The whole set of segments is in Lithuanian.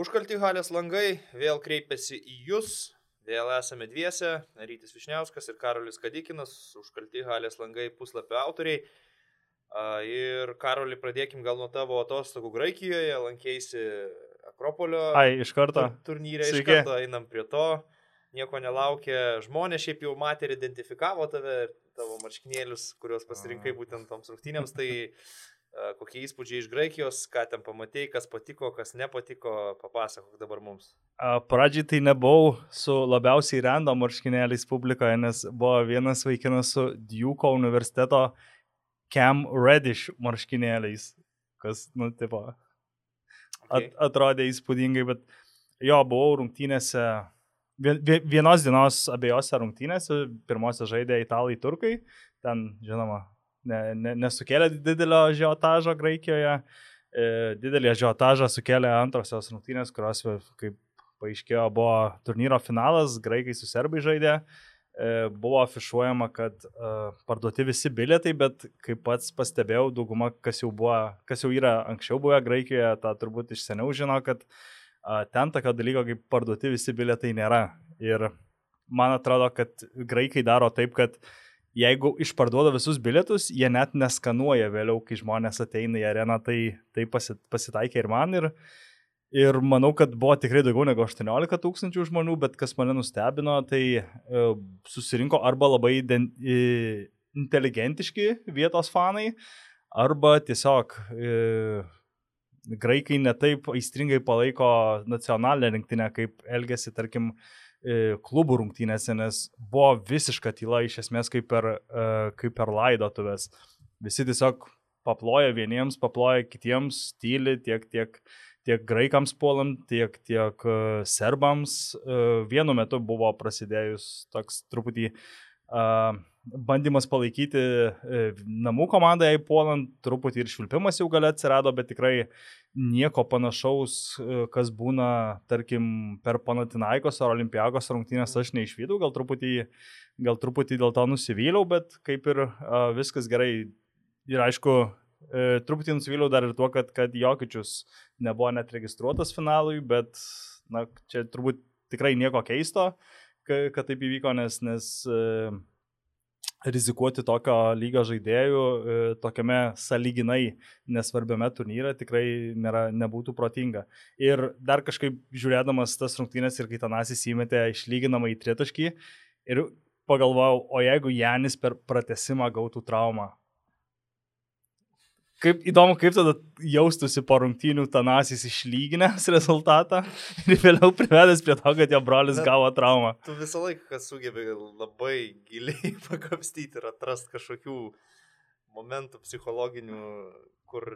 Užkalti halės langai vėl kreipiasi į jūs. Vėl esame dviese, Rytis Višniauskas ir Karolis Kadikinas, užkalti halės langai puslapio autoriai. A, Ir Karoli, pradėkim gal nuo tavo atostogų Graikijoje, lankėsi Akropolio Ai, iš karto. tur- turnyre, iš Sveiki. karto einam prie to, nieko nelaukia. Žmonės šiaip jau matė ir identifikavo tave, tavo marškinėlius, kuriuos pasirinkai būtent toms rungtynėms. Tai kokie įspūdžiai iš Graikijos, ką ten pamatėjai, kas patiko, kas nepatiko, papasakok dabar mums. Pradžiai tai nebuvau su labiausiai rendo marškinėliais publikoje, nes buvo vienas vaikinas su Duke universiteto Cam Reddish marškinėliais, kas, nu, tipo, at, Okay. atrodė įspūdingai, bet jo, buvau rungtynėse, vien- vie- vienos dienos abiejose rungtynėse, pirmose žaidė italai turkai, ten, žinoma, ne, ne, nesukėlė didelio žiotažo Graikijoje, e, didelį žiotažą sukėlė antrosios rungtynės, kurios, va, kaip paaiškėjo, buvo turnyro finalas, graikai su serbai žaidė. E, Buvo afišuojama, kad uh, parduoti visi bilietai, bet kaip pats pastebėjau, dauguma, kas jau, buvo, kas jau yra anksčiau buvę Graikijoje, tą turbūt iš seniau žino, kad uh, ten tokio dalyko kaip parduoti visi bilietai nėra. Ir man atrodo, kad graikai daro taip, kad jeigu išparduoda visus bilietus, jie net neskanuoja vėliau, kai žmonės ateina į areną, tai tai pasi- pasitaikė ir man. Ir, ir manau, kad buvo tikrai daugiau negu 18 tūkstančių žmonių, bet kas mane nustebino, tai e, susirinko arba labai den, e, inteligentiški vietos fanai, arba tiesiog e, graikai netaip aistringai palaiko nacionalinę rinktinę, kaip elgesi, tarkim, klubų rungtynėse, nes buvo visiška tyla iš esmės kaip per, e, kaip per laidotuvės. Visi tiesiog paploja vieniems, paploja kitiems, tyli tiek, tiek, tiek graikams puolant, tiek, tiek e, serbams. E, Vienu metu buvo prasidėjus toks truputį uh, bandymas palaikyti e, namų komandą, jai puolant, truputį ir švilpimas jau gal atsirado, bet tikrai nieko panašaus, e, kas būna, tarkim, per Panatinaikos ar Olimpiakos rungtynės aš neišvydau, gal truputį, gal truputį dėl to nusivyliau, bet kaip ir uh, viskas gerai. Ir aišku, e, truputį nusivyliau dar ir tuo, kad, kad Jokičius nebuvo net registruotas finalui, bet na, čia turbūt tikrai nieko keisto, ka- kad taip įvyko, nes, nes e, rizikuoti tokio lygio žaidėjų e, tokiame saliginai nesvarbiame turnyre tikrai nėra, nebūtų protinga. Ir dar kažkaip žiūrėdamas tas rungtynės ir kai Tanasis įmetė išlyginamą į tritaškį ir pagalvojau, o jeigu Janis per pratesimą gautų traumą. Kaip įdomu, kaip tada jaustųsi po rungtynių Tanasis išlyginęs rezultatą ir vėliau privedęs prie to, kad jo brolis Na, gavo traumą. Tu visą laiką sugebi labai giliai pakapstyti ir atrasti kažkokių momentų psichologinių, kur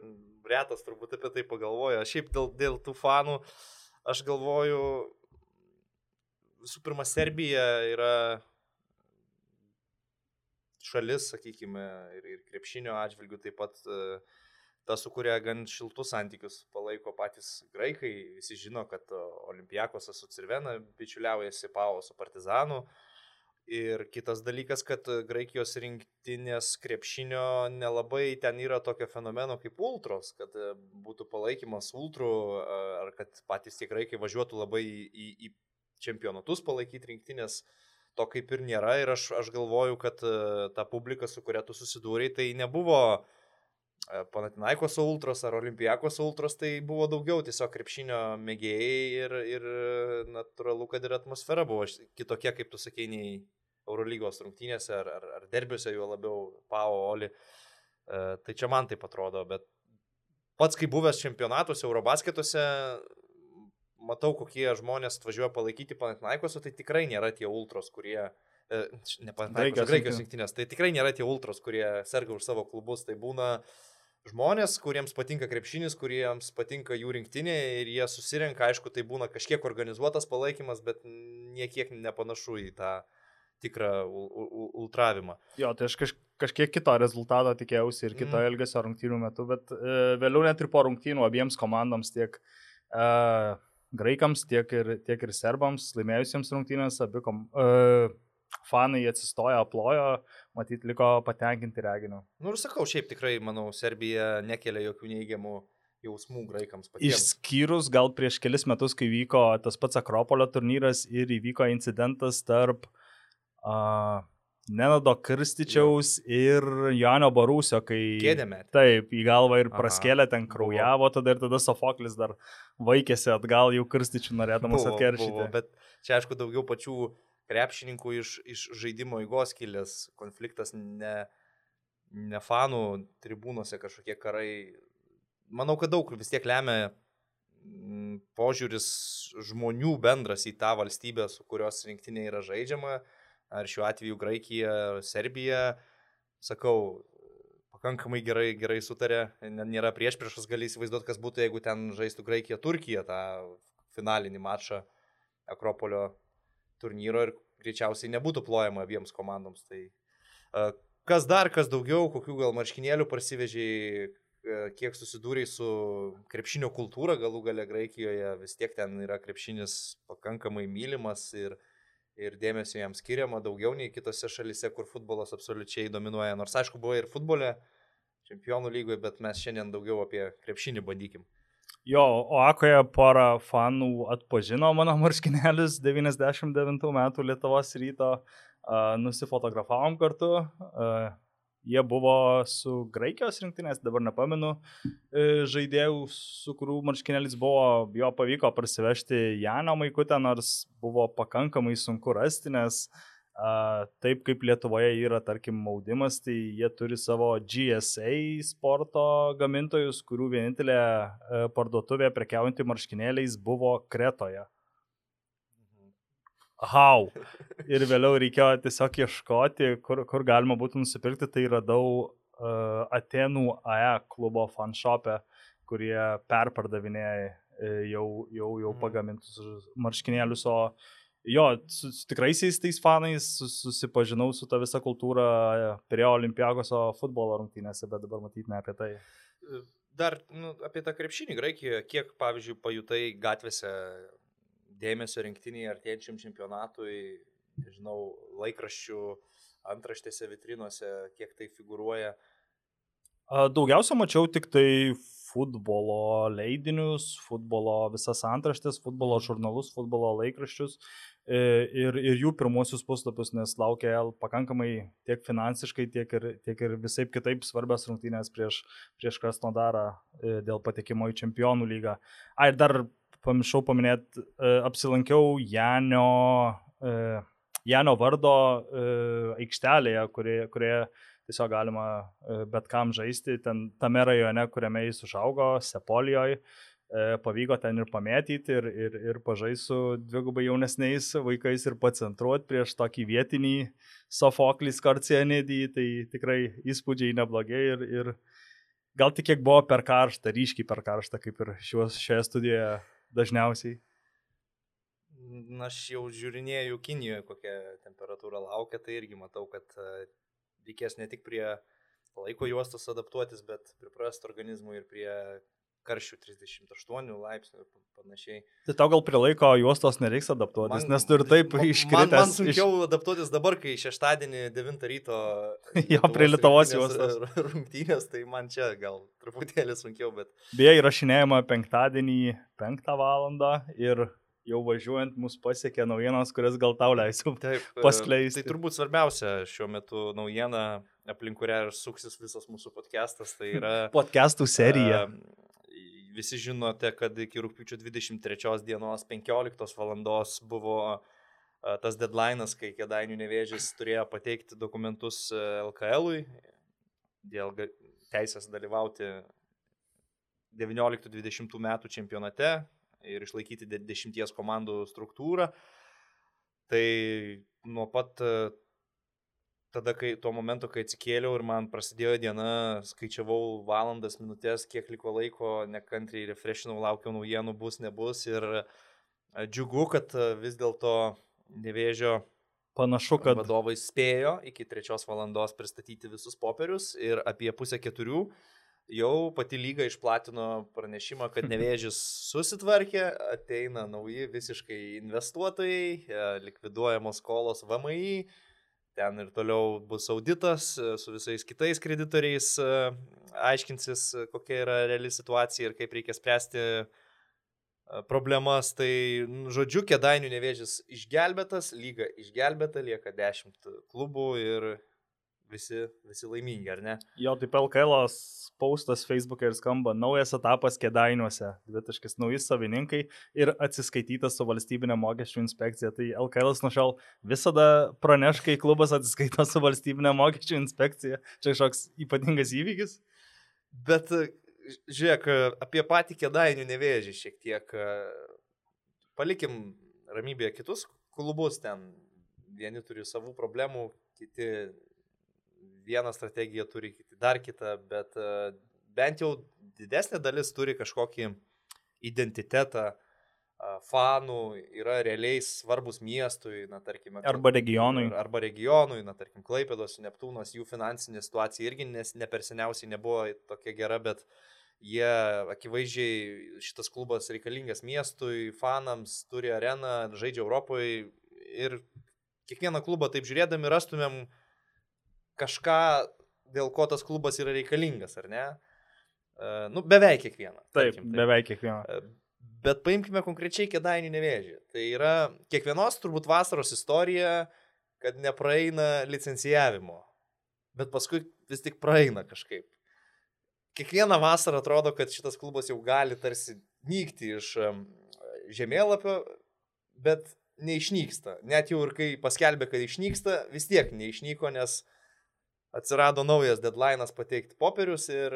retas turbūt apie tai pagalvoja. Šiaip dėl, dėl tų fanų, aš galvoju, visų pirma, Serbija yra šalis, sakykime, ir, ir krepšinio atžvilgių taip pat e, ta, su kuria gan šiltus santykius palaiko patys graikai. Visi žino, kad e, Olimpijakosas su Cirvena bičiuliaujasi Pavo su Partizanu. Ir kitas dalykas, kad e, Graikijos rinktinės krepšinio nelabai ten yra tokio fenomeno kaip ultros, kad būtų palaikymas ultrų, ar kad patys tie graikai važiuotų labai į, į, čempionatus palaikyti rinktinės to kaip ir nėra ir aš, aš galvoju, kad e, ta publika, su kuria tu susidūrėjai, tai nebuvo e, Panatinaikos ultros ar Olimpijakos ultros, tai buvo daugiau tiesiog krepšinio mėgėjai ir, ir e, natūralu, kad ir atmosfera buvo kitokia, kaip tu sakei, nei Eurolygos rungtynėse ar, ar, ar derbiuose, juo labiau Pavo Oli. Tai čia man taip atrodo, bet pats kaip buvęs čempionatuose, Eurobasketuose, matau, kokie žmonės atvažiuoja palaikyti Panatinaikos, tai tikrai nėra tie ultros, kurie... e, Ne Panatinaikos, Graikijos Graikijos rinktinė. rinktinės. Tai tikrai nėra tie ultros, kurie serga už savo klubus. Tai būna žmonės, kuriems patinka krepšinis, kuriems patinka jų rinktinė ir jie susirenka, aišku, tai būna kažkiek organizuotas palaikymas, bet niekiek nepanašu į tą tikrą ul- ul- ultravimą. Jo, tai aš kaž, kažkiek kito rezultato tikėjausi ir kito mm. elgesio rungtynių metu, bet e, vėliau net ir po rungtynių abiems komandoms, tiek e, graikams, tiek ir, tiek ir serbams, laimėjusiems rungtynės, abi kom, e, fanai atsistojo, aplojo, matyt, liko patenkinti reginiu. Nu ir sakau, šiaip tikrai, manau, Serbija nekelia jokių neigiamų jausmų graikams patiems. Išskyrus gal prieš kelis metus, kai vyko tas pats Akropolio turnyras ir įvyko incidentas tarp uh, Nenado Krističiaus ir Janio Barūsio, kai... Kėdėme. Taip, į galvą ir praskėlė, ten kraujavo, tada ir tada Sofoklis dar vaikėsi atgal jau Krističių norėdamas atkeršyti. Buvo, bet čia aišku daugiau pačių krepšininkų iš, iš žaidimo įgos kilęs konfliktas, ne, ne fanų tribūnose kažkokie karai. Manau, kad daug vis tiek lemia mm, požiūris žmonių bendras į tą valstybę, su kurios rinktinė yra žaidžiama ar šiuo atveju Graikija, Serbija, sakau, pakankamai gerai, gerai sutarė, nėra prieš priešas, gali įsivaizduoti, kas būtų, jeigu ten žaistų Graikija, Turkija tą finalinį mačą Akropolio turnyro ir greičiausiai nebūtų plojama abiems komandoms. Tai kas dar, kas daugiau, kokių gal marškinėlių parsivežiai, kiek susidūrė su krepšinio kultūra galų gale Graikijoje, vis tiek ten yra krepšinis pakankamai mylimas ir, ir dėmesio jam skiriama daugiau nei kitose šalise, kur futbolas absoliučiai dominuoja. Nors aišku, buvo ir futbole, čempionų lygoje, bet mes šiandien daugiau apie krepšinį bandykim. Jo, o Akoje porą fanų atpažino mano marškinėlis 99 metų Lietuvos ryto, uh, nusifotografavom kartu, uh, Jie buvo su Graikijos rinktinės, dabar nepamenu, e, žaidėjų, su kurių marškinėlis buvo, jo pavyko prasivežti Janą Maikutę, nors buvo pakankamai sunku rasti, nes a, taip kaip Lietuvoje yra, tarkim, maudimas, tai jie turi savo GSA sporto gamintojus, kurių vienintelė e, parduotuvė prekiaujanti marškinėliais buvo Kretoje. How. Ir vėliau reikėjo tiesiog ieškoti, kur, kur galima būtų nusipirkti, tai radau uh, Atenų AE klubo fanshopę, kurie perpardavinėja uh, jau, jau, jau mhm. pagamintus marškinėlius, o jo, su, su tikraisiais tais fanais susipažinau su ta visa kultūra prie Olimpiakoso futbolo rungtynėse, bet dabar matyti ne apie tai. Dar nu, apie tą krepšinį Graikijoje, kiek, pavyzdžiui, pajutai gatvėse dėmesio rinktiniai artėjančiam čempionatui, nežinau, laikraščių antraštėse, vitrinuose, kiek tai figuruoja? Daugiausia mačiau tik tai futbolo leidinius, futbolo visas antraštės, futbolo žurnalus, futbolo laikraščius e, ir, ir jų pirmosius puslapius, nes laukia pakankamai tiek finansiškai, tiek ir, tiek ir visai kitaip svarbios rungtynės prieš, prieš Krasnodarą e, dėl patekimo į čempionų lygą. Ai, dar pamiršau paminėti, e, apsilankiau Janio, e, Janio vardo e, aikštelėje, kurioje, kurioje tiesiog galima bet kam žaisti. Ten tame rajone, kuriame jis užaugo, Sepolijoje, pavyko ten ir pamėtyti ir, ir, ir pažaisti su dvigubai jaunesniais vaikais ir pacentruoti prieš tokį vietinį Sofoklį Skorcienėdį, tai tikrai įspūdžiai neblogai ir, ir gal tik kiek buvo per karštą, ryškiai per karštą, kaip ir šios, šioje studijoje dažniausiai? Na, aš jau žiūrinėjau Kinijoje, kokia temperatūra laukia, tai irgi matau, kad e, reikės ne tik prie laiko juostos adaptuotis, bet priprasti organizmui ir prie karščių 38 laipsnių ir panašiai. Tai tau gal prie laiko juostos nereiks adaptuotis, man, nes tu ir taip iškritęs. Man, man sunkiau iš... adaptuotis dabar, kai šeštadienį 9 ryto... jo, prie Lietuvos juostos. Rungtynės, tai man čia gal truputėlį sunkiau, bet... Beje, įrašinėjama penktadienį 5 val. ir jau važiuojant mus pasiekė naujienos, kurias gal tau leisiu e, paskleisti. Tai turbūt svarbiausia šiuo metu naujiena, aplink kurią ir suksis visas mūsų podcastas, tai yra... Podcastų serija. Uh, visi žinote, kad iki rūpiučio 23 dienos 15 val. buvo tas deadline'as, kai Kedainių nevėžys turėjo pateikti dokumentus LKL-ui dėl teisės dalyvauti 19-20 metų čempionate ir išlaikyti 10 komandų struktūrą. Tai nuo pat tada, kai tuo momentu, kai atsikėliau ir man prasidėjo diena, skaičiavau valandas, minutės, kiek liko laiko, nekantriai refreshinau, laukiau naujienų, bus, nebus. Ir džiugu, kad vis dėlto nevėžio Panašu, kad vadovai spėjo iki trečios valandos pristatyti visus popierius ir apie pusę keturių jau pati lyga išplatino pranešimą, kad nevėžis susitvarkė, ateina nauji visiškai investuotojai, likviduojamos skolos VMI, ten ir toliau bus auditas su visais kitais kreditoriais, aiškinsis, kokia yra reali situacija ir kaip reikia spręsti problemas. Tai, žodžiu, kėdainių nevėžys išgelbėtas, lyga išgelbėta, lieka 10 klubų ir visi, visi laimingi, ar ne? Jo, taip LKL paustas Facebook'e ir skamba naujas etapas kėdainiuose, dvitaškis nauji savininkai ir atsiskaitytas su valstybinė mokesčių inspekcija. Tai LKL nuo šiol visada praneš, kai klubas atsiskaito su valstybinė mokesčių inspekcija. Čia kažkoks ypatingas įvykis. Bet žiūrėk, apie patį kėdainių nevėžį šiek tiek. Palikim ramybėje kitus klubus ten. Vieni turi savų problemų, kiti vieną strategiją turi, kiti dar kitą, bet e, bent jau didesnė dalis turi kažkokį identitetą fanų, yra realiai svarbus miestui, na tarkime. Arba regionui. Arba regionui, na tarkim, Klaipėdos, Neptūnas, jų finansinė situacija irgi nes, ne per seniausiai nebuvo tokia gera, bet jie akivaizdžiai šitas klubas reikalingas miestui, fanams, turi areną, žaidžia Europoje ir kiekvieną klubą taip žiūrėdami rastumėm uh, kažką, dėl ko tas klubas yra reikalingas, ar ne? Uh, nu, beveik kiekvieną. Taip, tarkim, taip, beveik kiekvieną. Uh, bet paimkime konkrečiai kėdainių nevėžį. Tai yra kiekvienos turbūt vasaros istorija, kad nepraeina licencijavimo. Bet paskui vis tik praeina kažkaip. Kiekvieną vasarą atrodo, kad šitas klubas jau gali tarsi nykti iš žemėlapio, bet neišnyksta. Net jau ir kai paskelbė, kad išnyksta, vis tiek neišnyko, nes atsirado naujas deadline'as pateikti popierius ir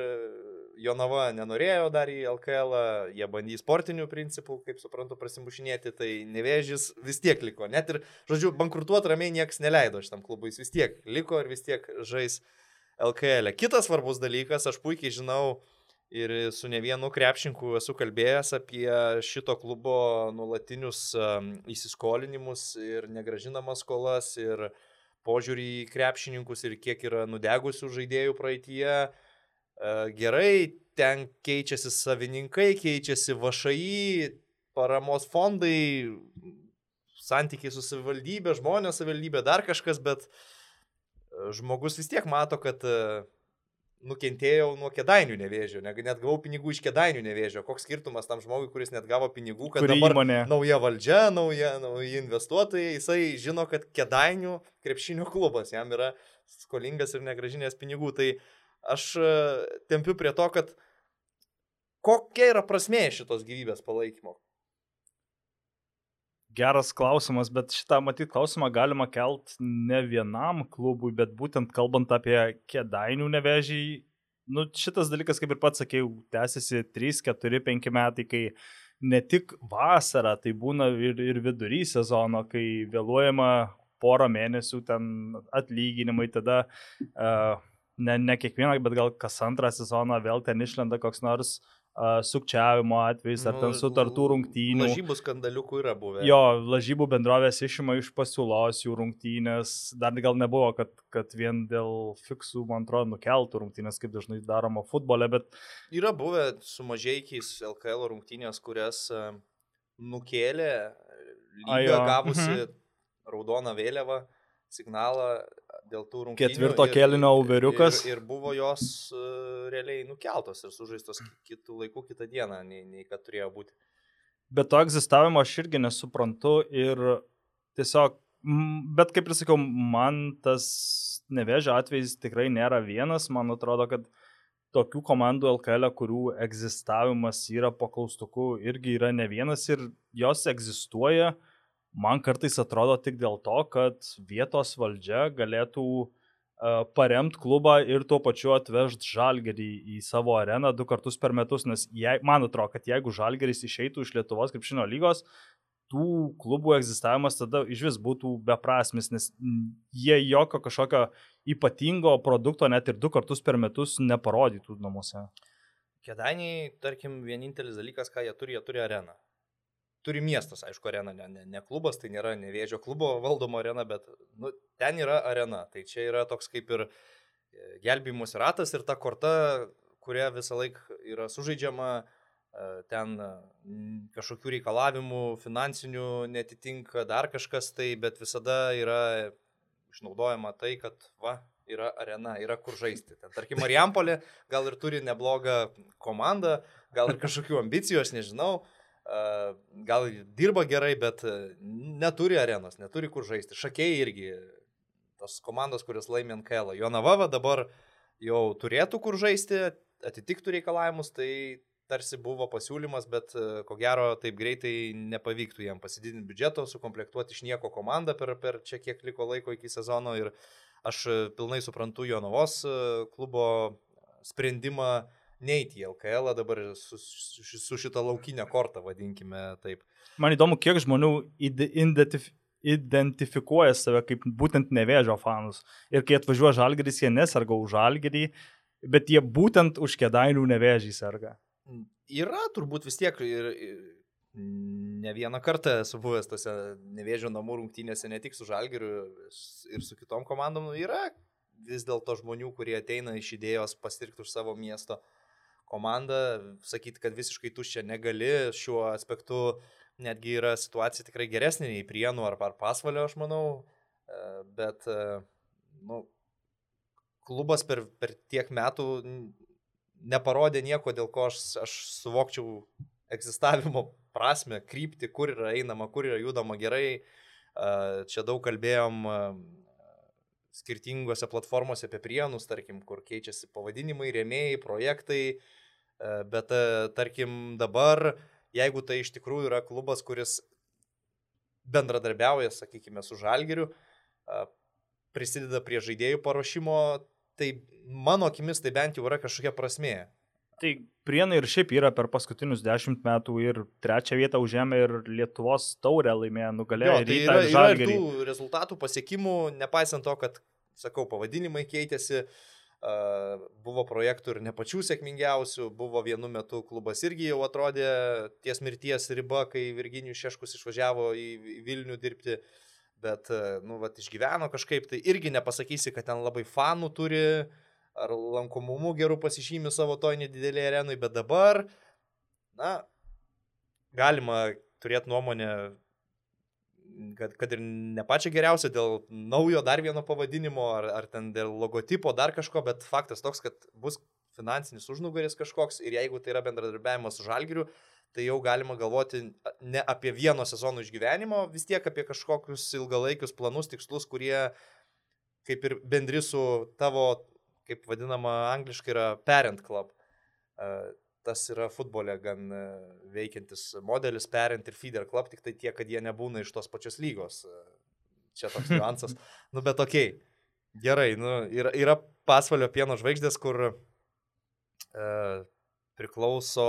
Jonava nenorėjo dar į LKL, jie bandys sportinių principų, kaip suprantu, prasimušinėti, tai nevėžys vis tiek liko. Net ir, žodžiu, bankrutuoti ramiai niekas neleido šitam klubui, jis vis tiek liko ir vis tiek žais LKL. Kitas svarbus dalykas, aš puikiai žinau ir su ne vienu krepšinku esu kalbėjęs apie šito klubo nuolatinius įsiskolinimus ir negražinamas skolas ir uh, požiūrį į krepšininkus ir kiek yra nudegusių žaidėjų praeitie. E, gerai, ten keičiasi savininkai, keičiasi vašai, paramos fondai, santykiai su savivaldybė, žmonės savivaldybė, dar kažkas, bet e, žmogus vis tiek mato, kad e, nukentėjau nuo kėdainių nevėžio, net gavau pinigų iš kėdainių nevėžio. Koks skirtumas tam žmogui, kuris net gavo pinigų, kad Kuri dabar įmonė? nauja valdžia, nauja, nauji investuotojai, jisai žino, kad kėdainių krepšinio klubas jam yra skolingas ir negražinės pinigų. Tai aš e, tempiu prie to, kad kokia yra prasmė šitos gyvybės palaikymo. Geras klausimas, bet šitą matyt klausimą galima kelt ne vienam klubui, bet būtent kalbant apie kėdainių nevežį, nu, šitas dalykas, kaip ir pats sakėjau, tęsiasi 3, 4, 5 metai, kai ne tik vasarą, tai būna ir, ir vidury sezono, kai vėluojama porą mėnesių ten atlyginimai, tada uh, ne, ne kiekvieną, bet gal kas antrą sezoną vėl ten išlenda koks nors uh, sukčiavimo atvejais ar ten nu, sutartų rungtynių. Lažybų skandaliukų yra buvę. Jo, lažybų bendrovės išima iš pasiūlos jų rungtynės. Dar gal nebuvo, kad, kad vien dėl fiksų, man atrodo, nukeltų rungtynės, kaip dažnai daroma futbole, bet... Yra buvę su mažiekiais LKL rungtynės, kurias nukėlė, lyga gavusi mhm. raudoną vėliavą, signalą dėl tų rungtynių. Ketvirto kelino Uveriukas. Ir, ir buvo jos uh, realiai nukeltos ir sužaistos kitų laikų kitą dieną, nei, nei kad turėjo būti. Bet to egzistavimo aš irgi nesuprantu ir tiesiog, bet kaip ir sakiau, man tas nevežio atvejis tikrai nėra vienas, man atrodo, kad tokių komandų LKL, kurių egzistavimas yra po klaustuku, irgi yra ne vienas ir jos egzistuoja uh, man kartais atrodo tik dėl to, kad vietos valdžia galėtų uh, paremti klubą ir tuo pačiu atvežti žalgerį į savo areną du kartus per metus, nes jei, man atrodo, kad jeigu žalgeris išeitų iš Lietuvos krepšinio lygos, tų klubų egzistavimas tada iš vis būtų beprasmis, nes jie jokio kažkokio ypatingo produkto net ir du kartus per metus neparodytų namuose. Kedainiai, tarkim, vienintelis dalykas, ką jie turi, jie turi areną turi miestas, aišku, arena, ne, ne, ne klubas, tai nėra nevėžio klubo valdoma arena, bet nu, ten yra arena. Tai čia yra toks kaip ir e, gelbimus ratas ir ta korta, kuria visą laiką yra sužaidžiama, e, ten kažkokių reikalavimų finansinių netitinka dar kažkas tai, bet visada yra išnaudojama tai, kad va, yra arena, yra kur žaisti. Ten, tarkim, Marijampolė gal ir turi neblogą komandą, gal ir kažkokių ambicijų, aš nežinau, gal dirba gerai, bet neturi arenos, neturi kur žaisti. Šakiai irgi, tos komandos, kurios laimė NKL. Jonava dabar jau turėtų kur žaisti, atitiktų reikalavimus, tai tarsi buvo pasiūlymas, bet ko gero taip greitai nepavyktų jam pasididinti biudžeto, sukomplektuoti iš nieko komandą per, per čia kiek liko laiko iki sezono ir aš pilnai suprantu Jonavos klubo sprendimą neiti į LKL dabar su, su, su šitą laukinę kortą, vadinkime taip. Man įdomu, kiek žmonių identif identifikuoja save kaip būtent nevėžio fanus. Ir kai atvažiuoja žalgeris, jie nesarga už žalgerį, bet jie būtent už kėdainių nevėžį serga. Yra turbūt vis tiek ir, ir ne vieną kartą esu buvęs tose nevėžio namų rungtynėse, ne tik su žalgeriu ir su kitom komandom. Yra vis dėlto žmonių, kurie ateina iš idėjos pasirkti už savo miesto uh, komanda, sakyti, kad visiškai tuščia negali, šiuo aspektu netgi yra situacija tikrai geresnė nei prienų ar, ar pasvalio, aš manau, e, bet e, nu, klubas per, per tiek metų neparodė nieko, dėl ko aš, aš suvokčiau egzistavimo prasme, krypti, kur yra einama, kur yra judama gerai. E, čia daug kalbėjom skirtingose platformose apie prienus, tarkim, kur keičiasi pavadinimai, rėmėjai, projektai, E, bet e, tarkim dabar, jeigu tai iš tikrųjų yra klubas, kuris bendradarbiauja, sakykime, su Žalgiriu, e, prisideda prie žaidėjų paruošimo, tai mano akimis tai bent jau yra kažkokia prasmė. Tai Prienai ir šiaip yra per paskutinius dešimt metų ir trečią vietą užėmė ir Lietuvos taurę laimėjo, nugalėjo. Jo, tai yra, yra ir tų rezultatų pasiekimų, nepaisant to, kad, sakau, pavadinimai keitėsi, uh, Buvo projektų ir ne pačių sėkmingiausių, buvo vienu metu klubas irgi jau atrodė ties mirties riba, kai Virginijus Šeškus išvažiavo į Vilnių dirbti, bet, nu, vat, išgyveno kažkaip, tai irgi nepasakysi, kad ten labai fanų turi, ar lankomumu gerų pasižymi savo toj nedidelėje arenui, bet dabar, na, galima turėti nuomonę kad, kad ir ne pačią geriausią dėl naujo dar vieno pavadinimo ar, ar ten dėl logotipo dar kažko, bet faktas toks, kad bus finansinis užnugaris kažkoks ir jeigu tai yra bendradarbiavimas su žalgiriu, tai jau galima galvoti ne apie vieno sezono išgyvenimo, vis tiek apie kažkokius ilgalaikius planus, tikslus, kurie kaip ir bendri su tavo, kaip vadinama angliškai, yra parent club tas yra futbole gan e, veikiantis modelis, perint ir feeder club, tik tai tie, kad jie nebūna iš tos pačios lygos. E, čia toks niuansas. nu, bet. Okay. Gerai, nu, yra, yra pasvalio pieno žvaigždės, kur e, priklauso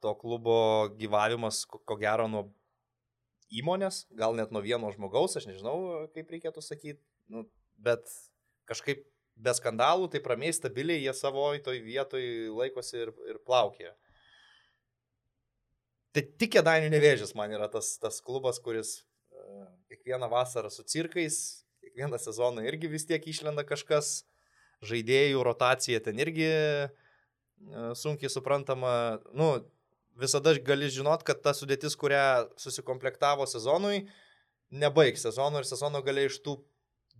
to klubo gyvavimas, ko, ko gero, nuo įmonės, gal net nuo vieno žmogaus, aš nežinau, kaip reikėtų sakyti, nu, bet kažkaip be skandalų, tai ramiai stabiliai jie savoj toj vietoj laikosi ir, ir plaukia. Tai tik kėdainių nevėžys man yra tas, tas klubas, kuris uh, kiekvieną vasarą su cirkais, kiekvieną sezoną irgi vis tiek išlenda kažkas, žaidėjų rotacija ten irgi uh, sunkiai suprantama. Nu, visada gali žinot, kad ta sudėtis, kurią susikomplektavo sezonui, nebaigs sezono ir sezono galiai iš tų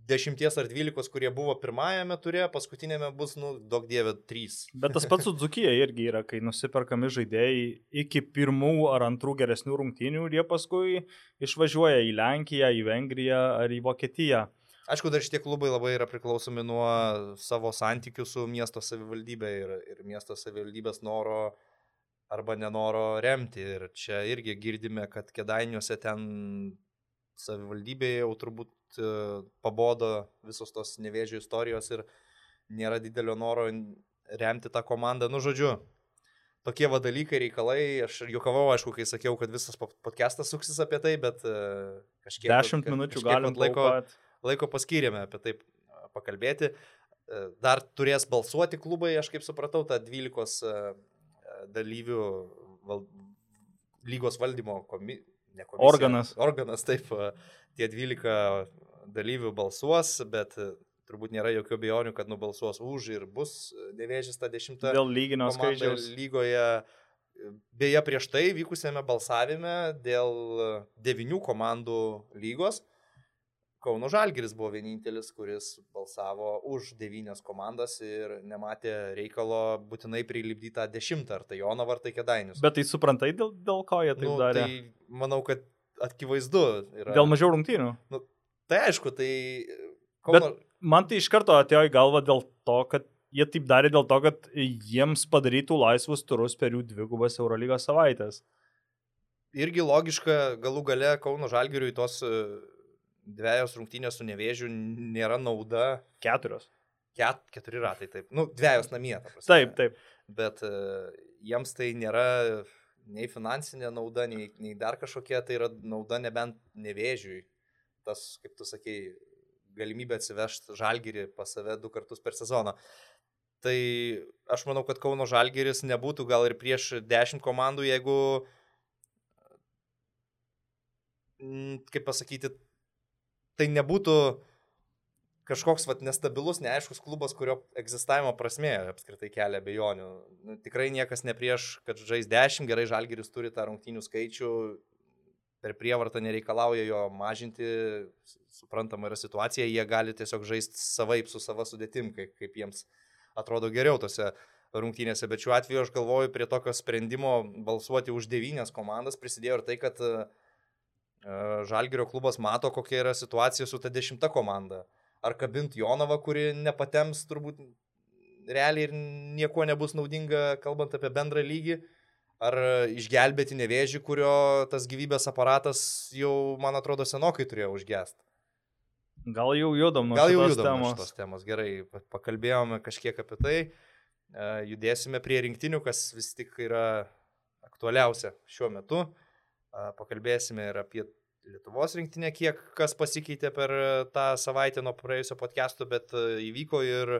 dešimties ar dvylikos, kurie buvo pirmajame turė, paskutinėme bus, nu, daug dievė, trys. Bet tas pats su Dzukija irgi yra, kai nusiperkami žaidėjai iki pirmų ar antrų geresnių rungtynių ir jie paskui išvažiuoja į Lenkiją, į Vengriją ar į Vokietiją. Aišku, dar šitie klubai labai yra priklausomi nuo savo santykių su miesto savivaldybė ir, ir miesto savivaldybės noro arba nenoro remti. Ir čia irgi girdime, kad kedainiuose ten savivaldybėje jau turbūt e, pabodo visos tos nevėžių istorijos ir nėra didelio noro remti tą komandą. Nu, žodžiu, tokie va dalykai, reikalai. Aš juokavau, aišku, kai sakiau, kad visas podcastas suksis apie tai, bet e, kažkiek... Dešimt minučių galim laiko, laiko paskyrėme apie tai pakalbėti. E, dar turės balsuoti klubai, aš kaip supratau, tą 12 dalyvių val, lygos valdymo komisija ne komisija. Organas. Organas, taip, tie 12 dalyvių balsuos, bet turbūt nėra jokių abejonių, kad nubalsuos už ir bus nevėžys tą dešimtą. Dėl lyginio skaičiaus. Lygoje. Beje, prieš tai vykusėme balsavime dėl devinių komandų lygos Kauno Žalgiris buvo vienintelis, kuris balsavo už devynias komandas ir nematė reikalo būtinai prilipdyti tą dešimtą, ar tai Jono, ar tai Kedainis. Bet tai suprantai, dėl, dėl ko jie tai nu, darė? Tai manau, kad akivaizdu yra. Dėl mažiau rungtynių. Nu, tai aišku, tai... Kauno... Bet man tai iš karto atėjo į galvą dėl to, kad jie taip darė dėl to, kad jiems padarytų laisvus turus per jų dvigubas Eurolygos savaitės. Irgi logiška, galų gale Kauno Žalgiriui tos dviejos rungtynės su nevėžiu nėra nauda. Keturios. Ket, keturi ratai, taip. Nu, dviejos namie. Taip, taip. Bet uh, jiems tai nėra nei finansinė nauda, nei, nei dar kažkokia, tai yra nauda nebent nevėžiui. Tas, kaip tu sakei, galimybė atsivežti žalgyrį pas save du kartus per sezoną. Tai aš manau, kad Kauno žalgyris nebūtų gal ir prieš dešimt komandų, jeigu, kaip pasakyti, tai nebūtų kažkoks vat, nestabilus, neaiškus klubas, kurio egzistavimo prasme apskritai kelia bejonių. Nu, tikrai niekas ne prieš, kad žais 10, gerai žalgeris turi tą rungtynių skaičių, per prievartą nereikalauja jo mažinti, suprantama yra situacija, jie gali tiesiog žaisti savaip su sava sudėtim, kaip, kaip jiems atrodo geriau tose rungtynėse, bet šiuo atveju aš galvoju, prie tokio sprendimo balsuoti už devynias komandas prisidėjo ir tai, kad uh, Žalgirio klubas mato, kokia yra situacija su ta dešimta komanda. Ar kabint Jonavą, kuri nepatems turbūt realiai ir nieko nebus naudinga, kalbant apie bendrą lygį. Ar išgelbėti nevėžį, kurio tas gyvybės aparatas jau, man atrodo, senokai turėjo užgesti. Gal jau judam nuo Gal jau judam temos. nuo šitos temos. Gerai, pakalbėjome kažkiek apie tai. Judėsime prie rinktinių, kas vis tik yra aktualiausia šiuo metu. Pakalbėsime ir apie Lietuvos rinktinę, kiek kas pasikeitė per tą savaitę nuo praėjusio podcast'o, bet įvyko ir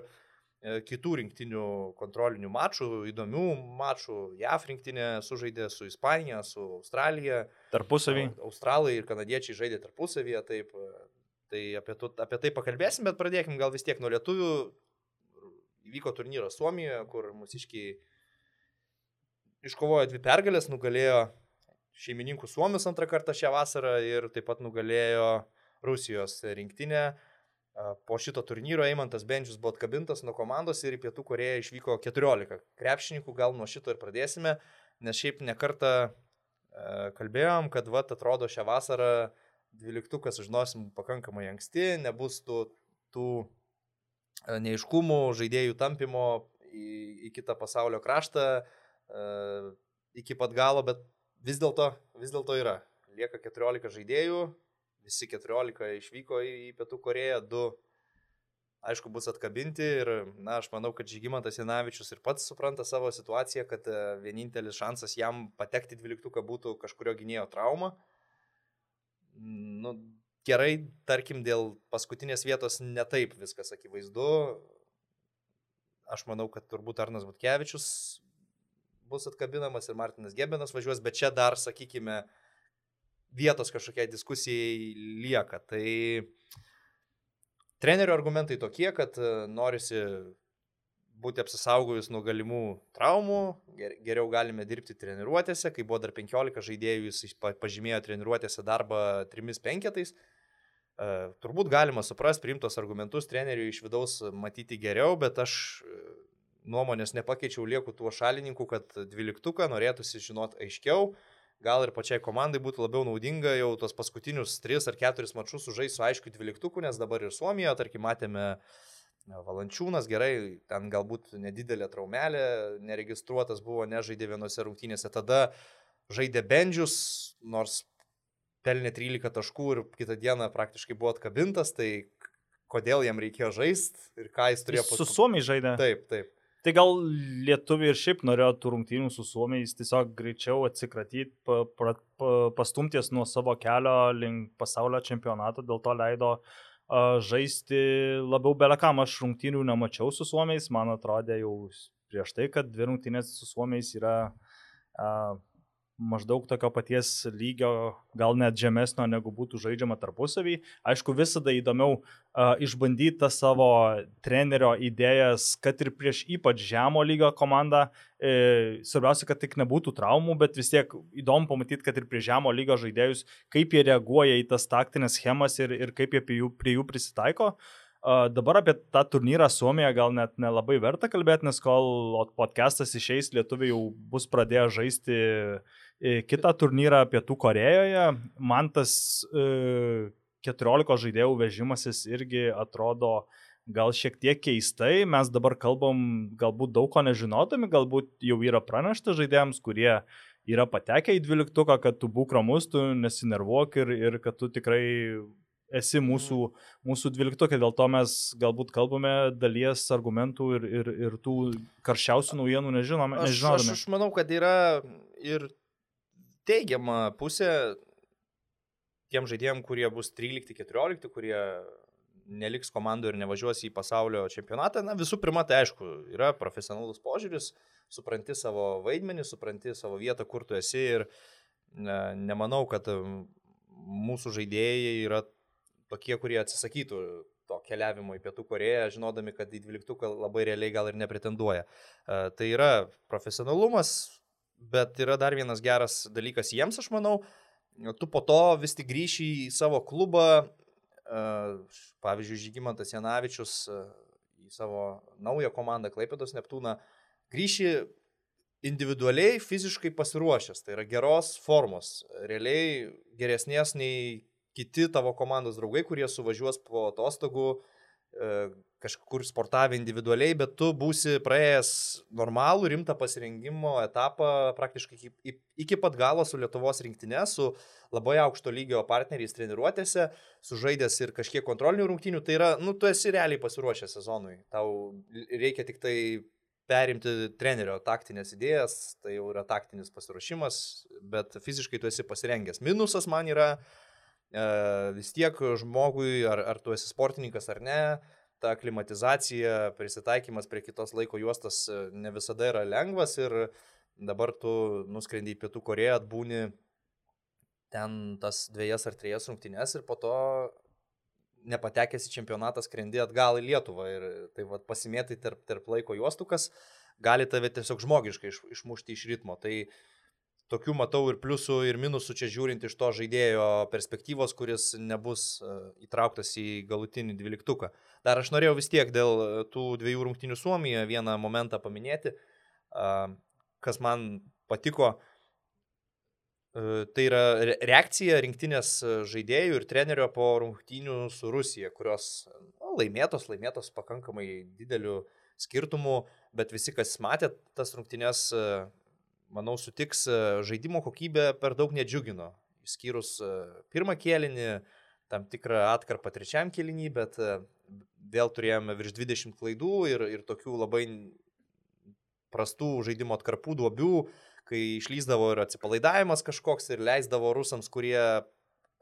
kitų rinktinių kontrolinių mačų, įdomių mačų. JAF rinktinė sužaidė su Ispanija, su Australija. Tarpusavį. Australai ir kanadiečiai žaidė tarpusavyje, taip. Tai apie, tu, apie tai pakalbėsim, bet pradėkim gal vis tiek nuo lietuvių. Įvyko turnyras Suomijoje, kur mūsiškiai iškovojo dvi pergalės, nugalėjo šeimininkų Suomius antrą kartą šią vasarą ir taip pat nugalėjo Rusijos rinktinę. Po šito turnyro Eimantas Benčius buvo atkabintas nuo komandos ir į Pietų Koreją išvyko 14 krepšininkų, gal nuo šito ir pradėsime, nes šiaip nekartą kalbėjom, kad vat atrodo šią vasarą dvyliktukas žinosim pakankamai anksti, nebus tų, tų neiškumų, žaidėjų tampimo į, į kitą pasaulio kraštą iki pat galo, bet vis dėlto, vis dėlto yra. Lieka 14 žaidėjų, visi 14 išvyko į Pietų Koreją, du, aišku, bus atkabinti ir, na, aš manau, kad Žygimantas Janavičius ir pats supranta savo situaciją, kad e, vienintelis šansas jam patekti 12 būtų kažkurio gynėjo trauma. Nu, gerai, tarkim, dėl paskutinės vietos netaip viskas akivaizdu. Aš manau, kad turbūt Arnas Butkevičius bus atkabinamas ir Martinas Gebenas važiuos, bet čia dar, sakykime, vietos kažkokiai diskusijai lieka. Tai trenerių argumentai tokie, kad e, norisi būti apsisaugojus nuo galimų traumų, geriau galime dirbti treniruotėse, kai buvo dar 15 žaidėjų, jis pažymėjo treniruotėse darbą 3-5. Uh, turbūt galima suprasti, priimtos argumentus treneriui iš vidaus matyti geriau, bet aš nuomonės nepakeičiau, lieku tuo šalininku, kad dvyliktuką norėtųsi žinot aiškiau. Gal ir pačiai komandai būtų labiau naudinga jau tos paskutinius 3 ar 4 mačius sužais su aiškiu dvyliktuku, nes dabar ir Suomijoje, tarkim, matėme Valančiūnas, gerai, ten galbūt nedidelė traumelė, neregistruotas buvo, nežaidė vienose rungtynėse, tada žaidė Bendžius, nors pelnė 13 taškų ir kitą dieną praktiškai buvo atkabintas, tai kodėl jam reikėjo žaisti ir ką jis turėjo pasakyti. Su Suomiai žaidė. Taip, taip. Tai gal lietuviai ir šiaip norėjo tų rungtynių su suomiais tiesiog greičiau atsikratyti, pa, pa, pa, pastumties nuo savo kelio link pasaulio čempionato, dėl to leido uh, žaisti labiau belekam. Aš rungtynių nemačiau su suomiais, man atrodė jau prieš tai, kad dvi rungtynės su suomiais yra uh, maždaug tokio paties lygio, gal net žemesnio negu būtų žaidžiama tarpusavį. Aišku, visada įdomiau uh, išbandyti tą savo trenerio idėjas, kad ir prieš ypač žemo lygio komandą. E, svarbiausia, kad tik nebūtų traumų, bet vis tiek įdomu pamatyti, kad ir prie žemo lygio žaidėjus, kaip jie reaguoja į tas taktinės schemas ir, ir kaip jie prie jų, prie jų prisitaiko. Uh, Dabar apie tą turnyrą Suomiją gal net nelabai verta kalbėti, nes kol podcastas išeis, lietuviai jau bus pradėję žaisti e, kitą turnyrą Pietų Korejoje. Man tas 14 e, žaidėjų vežimasis irgi atrodo gal šiek tiek keistai. Mes dabar kalbam galbūt daug ko nežinodami, galbūt jau yra pranešta žaidėjams, kurie yra patekę į dvyliktuką, kad tu būk ramus, tu nesinervuok ir, ir kad tu tikrai esi mūsų, mūsų dvyliktokė, dėl to mes galbūt kalbame dalies argumentų ir, ir, ir tų karščiausių naujienų nežinome. Aš, aš, aš manau, kad yra ir teigiama pusė tiem žaidėjim, kurie bus 13-14, kurie neliks komandų ir nevažiuos į pasaulio čempionatą. Na, visų pirma, tai aišku, yra profesionalus požiūris, supranti savo vaidmenį, supranti savo vietą, kur tu esi ir ne, nemanau, kad mūsų žaidėjai yra tokie, kurie atsisakytų to keliavimo į Pietų Koreją, žinodami, kad į dvyliktuką labai realiai gal ir nepretenduoja. Tai yra profesionalumas, bet yra dar vienas geras dalykas jiems, aš manau, tu po to vis tik grįši į savo klubą, uh, pavyzdžiui, Žygimantas Janavičius uh, į savo naują komandą Klaipėdos Neptūną, grįši individualiai fiziškai pasiruošęs, tai yra geros formos, realiai geresnės nei kiti tavo komandos draugai, kurie suvažiuos po atostogų, e, kažkur sportavę individualiai, bet tu būsi praėjęs normalų, rimtą pasirengimo etapą praktiškai iki, iki pat galo su Lietuvos rinktinė, su labai aukšto lygio partneriais treniruotėse, sužaidęs ir kažkiek kontrolinių rungtynių, tai yra, nu, tu esi realiai pasiruošęs sezonui. Tau reikia tik tai perimti trenerio taktinės idėjas, tai jau yra taktinis pasiruošimas, bet fiziškai tu esi pasirengęs. Minusas man yra uh, E, vis tiek žmogui, ar, ar tu esi sportininkas ar ne, ta klimatizacija, prisitaikymas prie kitos laiko juostos e, ne visada yra lengvas ir dabar tu nuskrendi į Pietų Koreją, atbūni ten tas dviejas ar trijas rungtynes ir po to nepatekęs į čempionatą skrendi atgal į Lietuvą ir tai vad pasimėtai tarp, tarp laiko juostų, kas gali tave tiesiog žmogiškai iš, išmušti iš ritmo. Tai uh, tokių matau ir pliusų, ir minusų čia žiūrint iš to žaidėjo perspektyvos, kuris nebus e, įtrauktas į galutinį dvyliktuką. Dar aš norėjau vis tiek dėl e, tų dviejų rungtinių Suomijoje vieną momentą paminėti, kas man patiko. E, tai yra reakcija rinktinės žaidėjų ir trenerio po rungtynių su Rusija, kurios nu, laimėtos, laimėtos pakankamai dideliu skirtumu, bet visi, kas matė tas rungtynės, manau, sutiks, e, žaidimo kokybė per daug nedžiugino. Išskyrus e, pirmą kėlinį, tam tikrą atkarpą trečiam kėlinį, bet e, vėl turėjome virš 20 klaidų ir, ir tokių labai prastų žaidimo atkarpų duobių, kai išlyzdavo ir atsipalaidavimas kažkoks ir leisdavo rusams, kurie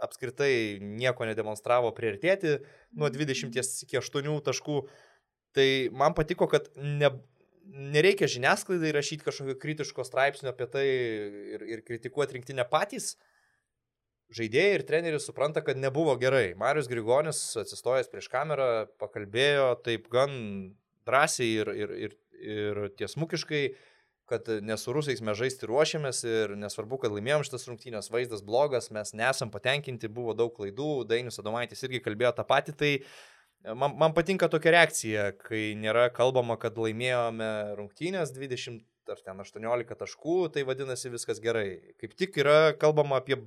apskritai nieko nedemonstravo priartėti nuo 20 iki 8 taškų. Tai man patiko, kad ne, nereikia žiniasklaidai rašyti kažkokio kritiško straipsnio apie tai ir, ir kritikuoti rinktinę patys. Žaidėjai ir treneris supranta, kad nebuvo gerai. Marius Grigonis atsistojęs prieš kamerą pakalbėjo taip gan drąsiai ir, ir, ir, ir tiesmukiškai, kad ne su rusais mes žaisti ruošiamės ir nesvarbu, kad laimėjom šitas rungtynės, vaizdas blogas, mes nesam patenkinti, buvo daug klaidų, Dainis Adomaitis irgi kalbėjo tą patį, tai uh, Man, man patinka tokia reakcija, kai nėra kalbama, kad laimėjome rungtynės 20 ar ten 18 taškų, tai vadinasi viskas gerai. Kaip tik yra kalbama apie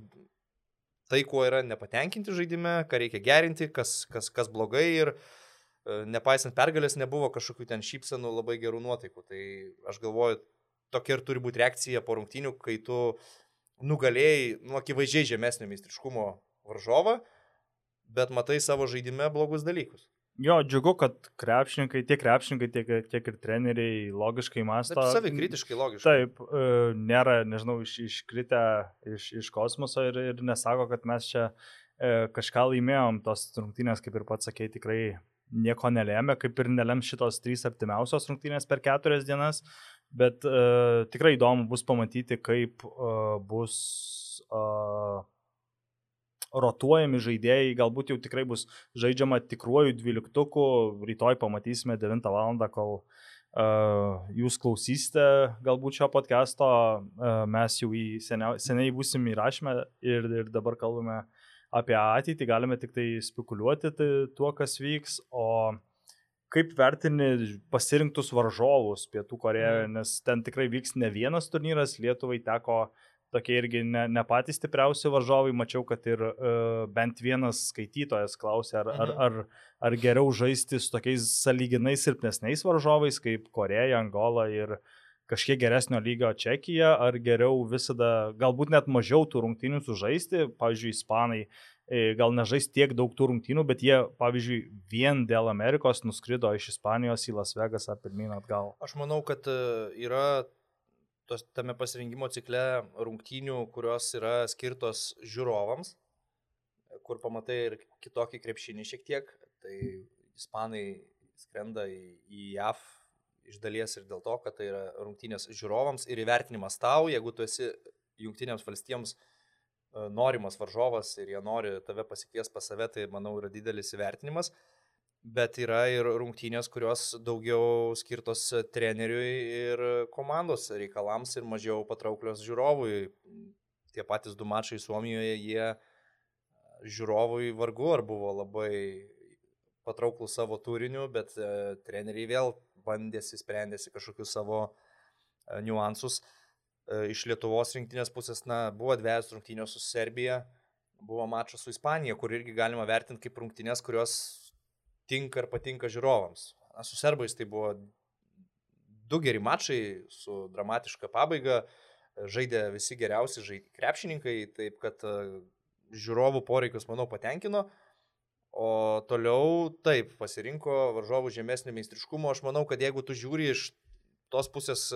tai, kuo yra nepatenkinti žaidime, ką reikia gerinti, kas, kas, kas blogai ir e, nepaisant pergalės nebuvo kažkokių ten šypsenų labai gerų nuotaikų. Tai aš galvoju, tokia ir turi būti reakcija po rungtynių, kai tu nugalėjai, nu, akivaizdžiai žemesnio meistriškumo varžovą bet matai savo žaidime blogus dalykus. Jo, džiugu, kad krepšininkai, tiek krepšininkai, tiek, tiek ir treneriai logiškai mąsto. Savi kritiškai logiškai. Taip, e, nėra, nežinau, iš, iškritę iš, iš kosmoso ir, ir nesako, kad mes čia e, kažką laimėjom, tos rungtynės, kaip ir pats sakėjai, tikrai nieko nelėmė, kaip ir nelėm šitos trys artimiausios rungtynės per keturias dienas. Bet uh, tikrai įdomu bus pamatyti, kaip uh, bus uh, rotuojami žaidėjai, galbūt jau tikrai bus žaidžiama tikruoju dvyliktuku, rytoj pamatysime 9 val. kol uh, jūs klausysite galbūt šio podcast'o, uh, mes jau į seniau, seniai būsim įrašymę ir, ir dabar kalbame apie ateitį, galime tik tai spekuliuoti tai, tuo, kas vyks, o kaip vertini pasirinktus varžovus Pietų Korejoje, mm. nes ten tikrai vyks ne vienas turnyras, Lietuvai teko tokie irgi ne, ne patys stipriausi varžovai, mačiau, kad ir uh, bent vienas skaitytojas klausė, ar, ar, mhm. ar, ar geriau žaisti su tokiais saliginai silpnesniais varžovais kaip Koreja, Angola ir kažkiek geresnio lygio Čekija, ar geriau visada, galbūt net mažiau tų rungtynių sužaisti, pavyzdžiui, Ispanai E, gal nežais tiek daug tų rungtynių, bet jie, pavyzdžiui, vien dėl Amerikos nuskrido iš Ispanijos į Las Vegasą pirmyn atgal. Aš manau, kad e, yra tos, tame pasirinkimo cikle rungtynių, kurios yra skirtos žiūrovams, kur pamatai ir kitokį krepšinį šiek tiek. Tai ispanai skrenda į, į JAV iš dalies ir dėl to, kad tai yra rungtynės žiūrovams ir įvertinimas tau, jeigu tu esi jungtinėms valstijoms uh, E, norimas varžovas ir jie nori tave pasikvies pas save, tai manau yra didelis įvertinimas. Bet yra ir rungtynės, kurios daugiau skirtos treneriui ir komandos reikalams ir mažiau patrauklios žiūrovui. Tie patys du mačai Suomijoje, jie žiūrovui vargu ar buvo labai patrauklų savo turiniu, bet e, treneriai vėl bandėsi, sprendėsi kažkokius savo e, niuansus. E, E, iš Lietuvos rinktinės pusės, na, buvo dviejas rungtynės su Serbija, buvo mačas su Ispanija, kur irgi galima vertinti kaip rungtynės, kurios tinka ir patinka žiūrovams. Na, su serbais tai buvo du geri mačai su dramatiška pabaiga, žaidė visi geriausi žaidė krepšininkai, taip kad e, žiūrovų poreikius, manau, patenkino. O toliau taip pasirinko varžovų žemesnio meistriškumo. Aš manau, kad jeigu tu žiūri iš tos pusės,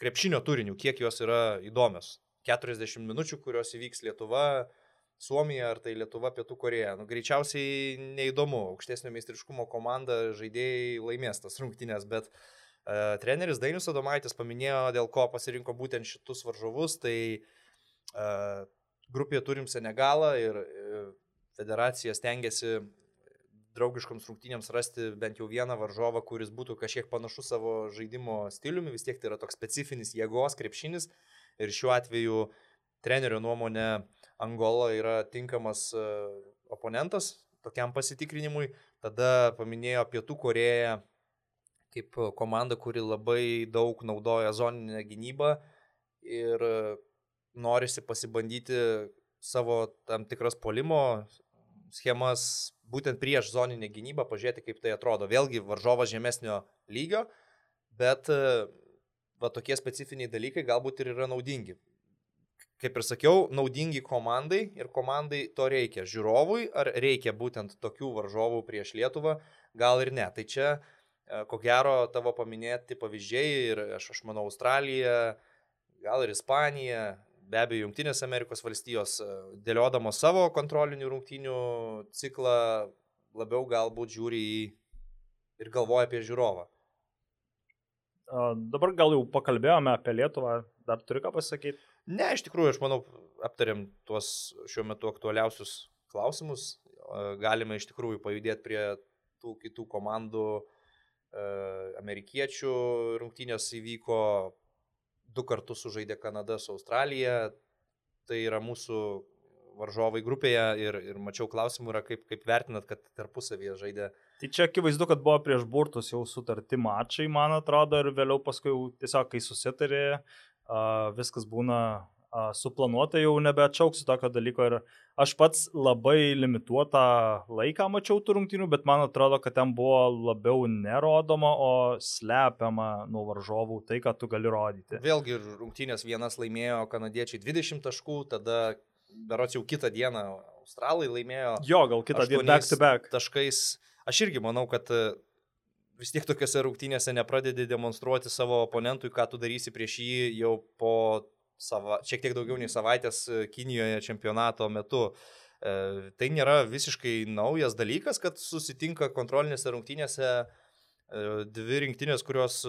krepšinio turinių, kiek jos yra įdomios. 40 minučių, kurios įvyks Lietuva, Suomija ar tai Lietuva, Pietų Koreja. Nu, greičiausiai neįdomu, aukštesnio meistriškumo komanda žaidėjai laimės tas rungtynės, bet uh, treneris Dainius Adomaitis paminėjo, dėl ko pasirinko būtent šitus varžovus, tai uh, grupėje turim Senegalą ir uh, federacija stengiasi draugiškoms rungtynėms rasti bent jau vieną varžovą, kuris būtų kažkiek panašus savo žaidimo stiliumi, vis tiek tai yra toks specifinis jėgos krepšinis ir šiuo atveju trenerio nuomonė Angola yra tinkamas e, oponentas tokiam pasitikrinimui. Tada paminėjo Pietų Koreją kaip komanda, kuri labai daug naudoja zoninę gynybą ir norisi pasibandyti savo tam tikras polimo schemas būtent prieš zoninę gynybą, pažiūrėti, kaip tai atrodo. Vėlgi varžovas žemesnio lygio, bet e, va tokie specifiniai dalykai galbūt ir yra naudingi. Kaip ir sakiau, naudingi komandai ir komandai to reikia. Žiūrovui ar reikia būtent tokių varžovų prieš Lietuvą, gal ir ne. Tai čia, e, ko gero, tavo paminėti pavyzdžiai ir aš, aš manau, Australija, gal ir Ispanija, be abejo, Junktinės Amerikos valstijos, e, dėliodamos savo kontrolinių rungtynių ciklą, labiau galbūt žiūri į ir galvoja apie žiūrovą. Dabar gal jau pakalbėjome apie Lietuvą, dar turi ką pasakyti? Ne, iš tikrųjų, aš manau, aptarėm tuos šiuo metu aktualiausius klausimus. Galime iš tikrųjų pajudėti prie tų kitų komandų. Amerikiečių rungtynės įvyko, du kartus sužaidė Kanada su Australija, tai yra mūsų varžovai grupėje ir, ir mačiau klausimų yra, kaip, kaip vertinat, kad tarpusavyje žaidė. Tai čia akivaizdu, kad buvo prieš burtus jau sutarti mačai, man atrodo, ir vėliau paskui tiesiog, kai susitarė, viskas būna suplanuota, jau nebeatšauksiu tokio dalyko ir aš pats labai limituotą laiką mačiau tų rungtynių, bet man atrodo, kad ten buvo labiau nerodoma, o slepiama nuo varžovų tai, ką tu gali rodyti. Vėlgi rungtynės vienas laimėjo kanadiečiai 20 taškų, tada berots jau kitą dieną australai laimėjo. Jo, gal kitą dieną back to back. Taškais. Aš irgi manau, kad vis tiek tokiuose rungtynėse nepradedi demonstruoti savo oponentui, ką tu darysi prieš jį jau po sava, šiek tiek daugiau nei savaitės e, Kinijoje čempionato metu. E, tai nėra visiškai naujas dalykas, kad susitinka kontrolinėse rungtynėse e, dvi rinktinės, kurios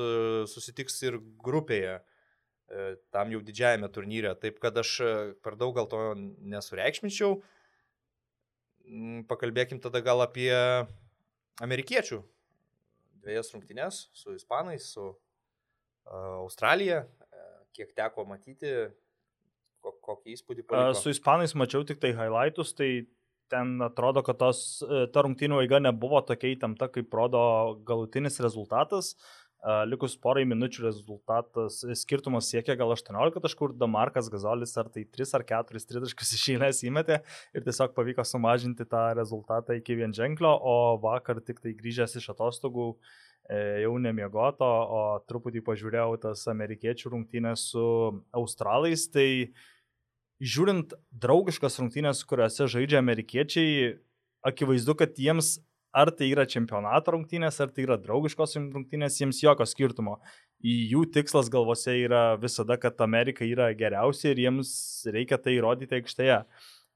susitiks ir grupėje tam jau didžiajame turnyre. Taip kad aš per daug gal to nesureikšminčiau. Mm, pakalbėkim tada gal apie amerikiečių dviejas rungtynės su ispanais, su uh, Australija. Kiek teko matyti, kokį įspūdį paliko? Su ispanais mačiau tik tai highlightus, tai ten atrodo, kad tos, e, ta rungtynių eiga nebuvo tokia įtempta, kaip rodo galutinis rezultatas. Likus porai minučių rezultatas, e, skirtumas siekia gal 18 taškų ir Damarkas Gazolis ar tai 3 ar 4 tritaškus iš eilės įmetė ir tiesiog pavyko sumažinti tą rezultatą iki vienženklio, o vakar tik tai grįžęs iš atostogų e, jau nemiegoto, o truputį pažiūrėjau tas amerikiečių rungtynės su australais, tai žiūrint draugiškas rungtynės, kuriuose žaidžia amerikiečiai, akivaizdu, kad jiems ar tai yra čempionato rungtynės, ar tai yra draugiškos rungtynės, jiems jokio skirtumo. Jų tikslas galvose yra visada, kad Amerika yra geriausia ir jiems reikia tai įrodyti aikštėje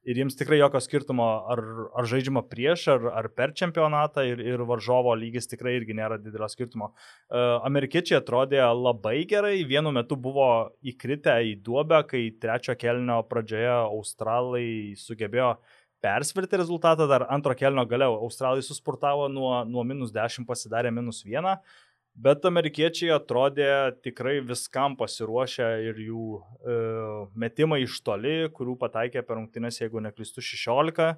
ir jiems tikrai jokio skirtumo, ar, ar žaidžiama prieš, ar, ar per čempionatą ir, ir varžovo lygis tikrai irgi nėra didelio skirtumo. Uh, amerikiečiai atrodė labai gerai, vienu metu buvo įkritę į duobę, kai trečio kelnio pradžioje australai sugebėjo persverti rezultatą, dar antro kelnio galiau australai susportavo nuo, nuo minus 10 pasidarė minus 1. Bet amerikiečiai atrodė tikrai viskam pasiruošę ir jų e, metimai iš toli, kurių pataikė per rungtynės, jeigu neklystu, 16.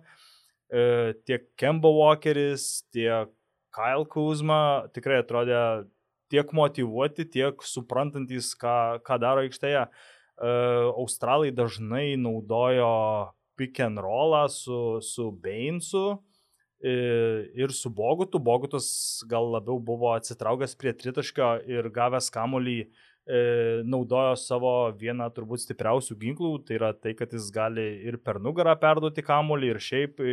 E, tiek Kemba Walkeris, tiek Kyle Kuzma tikrai atrodė tiek motivuoti, tiek suprantantis, ką, ką daro aikštėje. E, Australai dažnai naudojo pick and rollą su, su Bainsu ir su Bogutu. Bogutas gal labiau buvo atsitraukęs prie tritaškio ir gavęs kamolį naudojo savo vieną turbūt stipriausių ginklų, tai yra tai, kad jis gali ir per nugarą perduoti kamolį ir šiaip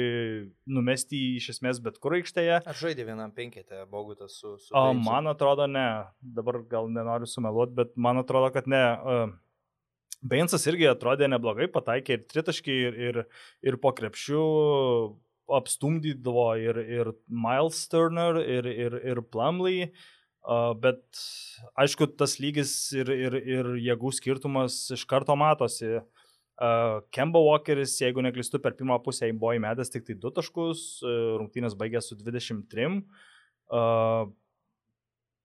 numesti jį iš esmės bet kur aikštėje. Ar žaidė vienam penketę Bogutas su... su o, man atrodo ne, dabar gal nenoriu sumeluoti, bet man atrodo, kad ne. Uh, Bainsas irgi atrodė neblogai, pataikė ir tritaškį, ir, ir, ir po krepšių apstumdydavo ir, ir Miles Turner, ir, ir, ir Plumley, bet aišku, tas lygis ir, ir, ir jėgų skirtumas iš karto matosi. Kemba Walkeris, jeigu neklystu, per pirmą pusę buvo įmetęs tik tai 2 taškus, uh, rungtynės baigė su 23. Uh,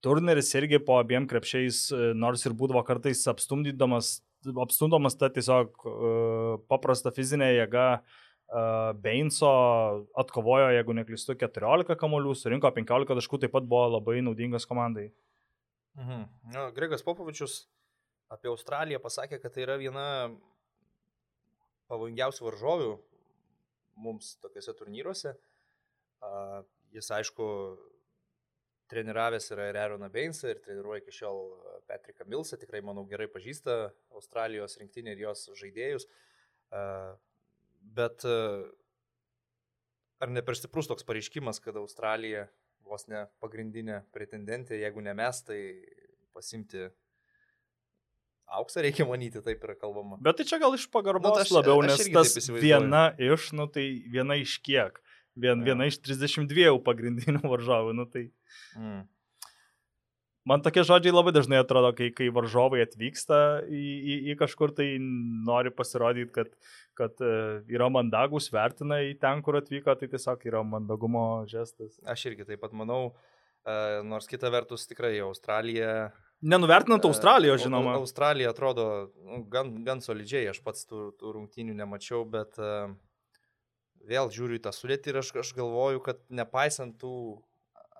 Turneris irgi po abiem krepšiais, nors ir būdavo kartais apstumdydamas, apstumdomas ta tiesiog uh, paprasta fizinė jėga, uh, Beinso atkovojo, jeigu neklystu, 14 kamolių, surinko 15 taškų, taip pat buvo labai naudingas komandai. Mhm. Ja, Gregas Popovičius apie Australiją pasakė, kad tai yra viena pavojingiausių varžovių mums tokiuose turnyruose. Jis, aišku, treniravęs yra ir Aaroną Beinsą ir treniruoja iki šiol Patricką Milsą, tikrai, manau, gerai pažįsta Australijos rinktinį ir jos žaidėjus. Bet e, ar ne per stiprus toks pareiškimas, kad Australija vos ne pagrindinė pretendentė, jeigu ne mes, tai pasimti auksą reikia manyti, taip yra kalbama. Bet tai čia gal iš pagarbos nu, aš, labiau, aš nes tas viena iš, nu tai viena iš kiek. Vien, ja. Viena iš 32 pagrindinių varžovų, nu tai. Mm. Man tokie žodžiai labai dažnai atrodo, kai, kai varžovai atvyksta į, į, į kažkur, tai nori pasirodyti, kad, kad e, yra mandagus, vertina į ten, kur atvyko, tai tiesiog yra mandagumo žestas. Aš irgi taip pat manau, e, nors kita vertus tikrai Australija. Nenuvertinant e, Australijos, žinoma. Australija atrodo nu, gan, gan solidžiai, aš pats tų, tų rungtynių nemačiau, bet vėl žiūriu į tą sudėtį ir aš, aš galvoju, kad nepaisant tų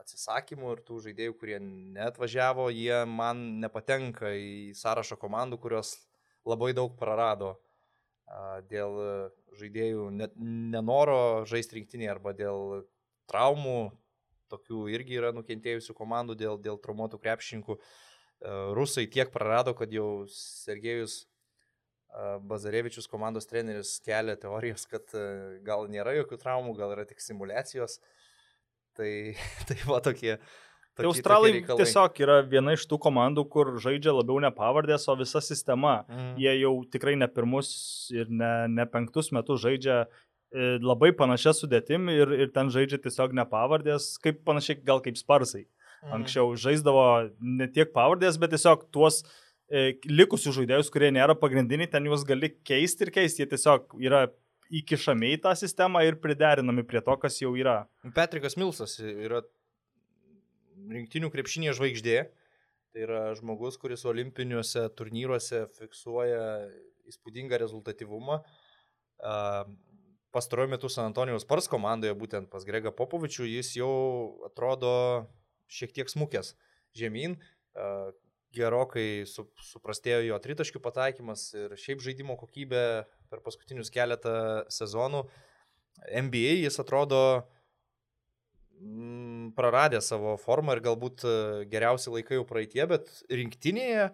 atsisakymų ir tų žaidėjų, kurie neatvažiavo, jie man nepatenka į sąrašą komandų, kurios labai daug prarado dėl žaidėjų nenoro žaisti rinktinį arba dėl traumų, tokių irgi yra nukentėjusių komandų dėl, dėl traumuotų krepšininkų. Rusai tiek prarado, kad jau Sergejus Bazarevičius komandos treneris kelia teorijas, kad gal nėra jokių traumų, gal yra tik simulacijos. Uh, Tai, tai va tokie. Tai Australai tiesiog yra viena iš tų komandų, kur žaidžia labiau ne pavardės, o visa sistema. Mm. Jie jau tikrai ne pirmus ir ne, ne penktus metus žaidžia e, labai panašia sudėtim ir, ir ten žaidžia tiesiog ne pavardės, kaip panašiai gal kaip sparsai. Mm. Anksčiau žaisdavo ne tiek pavardės, bet tiesiog tuos e, likusius žaidėjus, kurie nėra pagrindiniai, ten juos gali keisti ir keisti. Jie tiesiog yra įkišami į tą sistemą ir priderinami prie to, kas jau yra. Patrikas Milsas yra rinktinių krepšinėje žvaigždė. Tai yra žmogus, kuris olimpiniuose turnyruose fiksuoja įspūdingą rezultatyvumą. Pastaruoju metu San Antonijaus Pars komandoje, būtent pas Gregą Popovičių, jis jau atrodo šiek tiek smukęs žemyn. Gerokai su, suprastėjo jo tritaškių pataikymas ir šiaip žaidimo kokybė per paskutinius keletą sezonų. NBA jis atrodo mm, praradė savo formą ir galbūt geriausi laikai jau praeitie, bet rinktinėje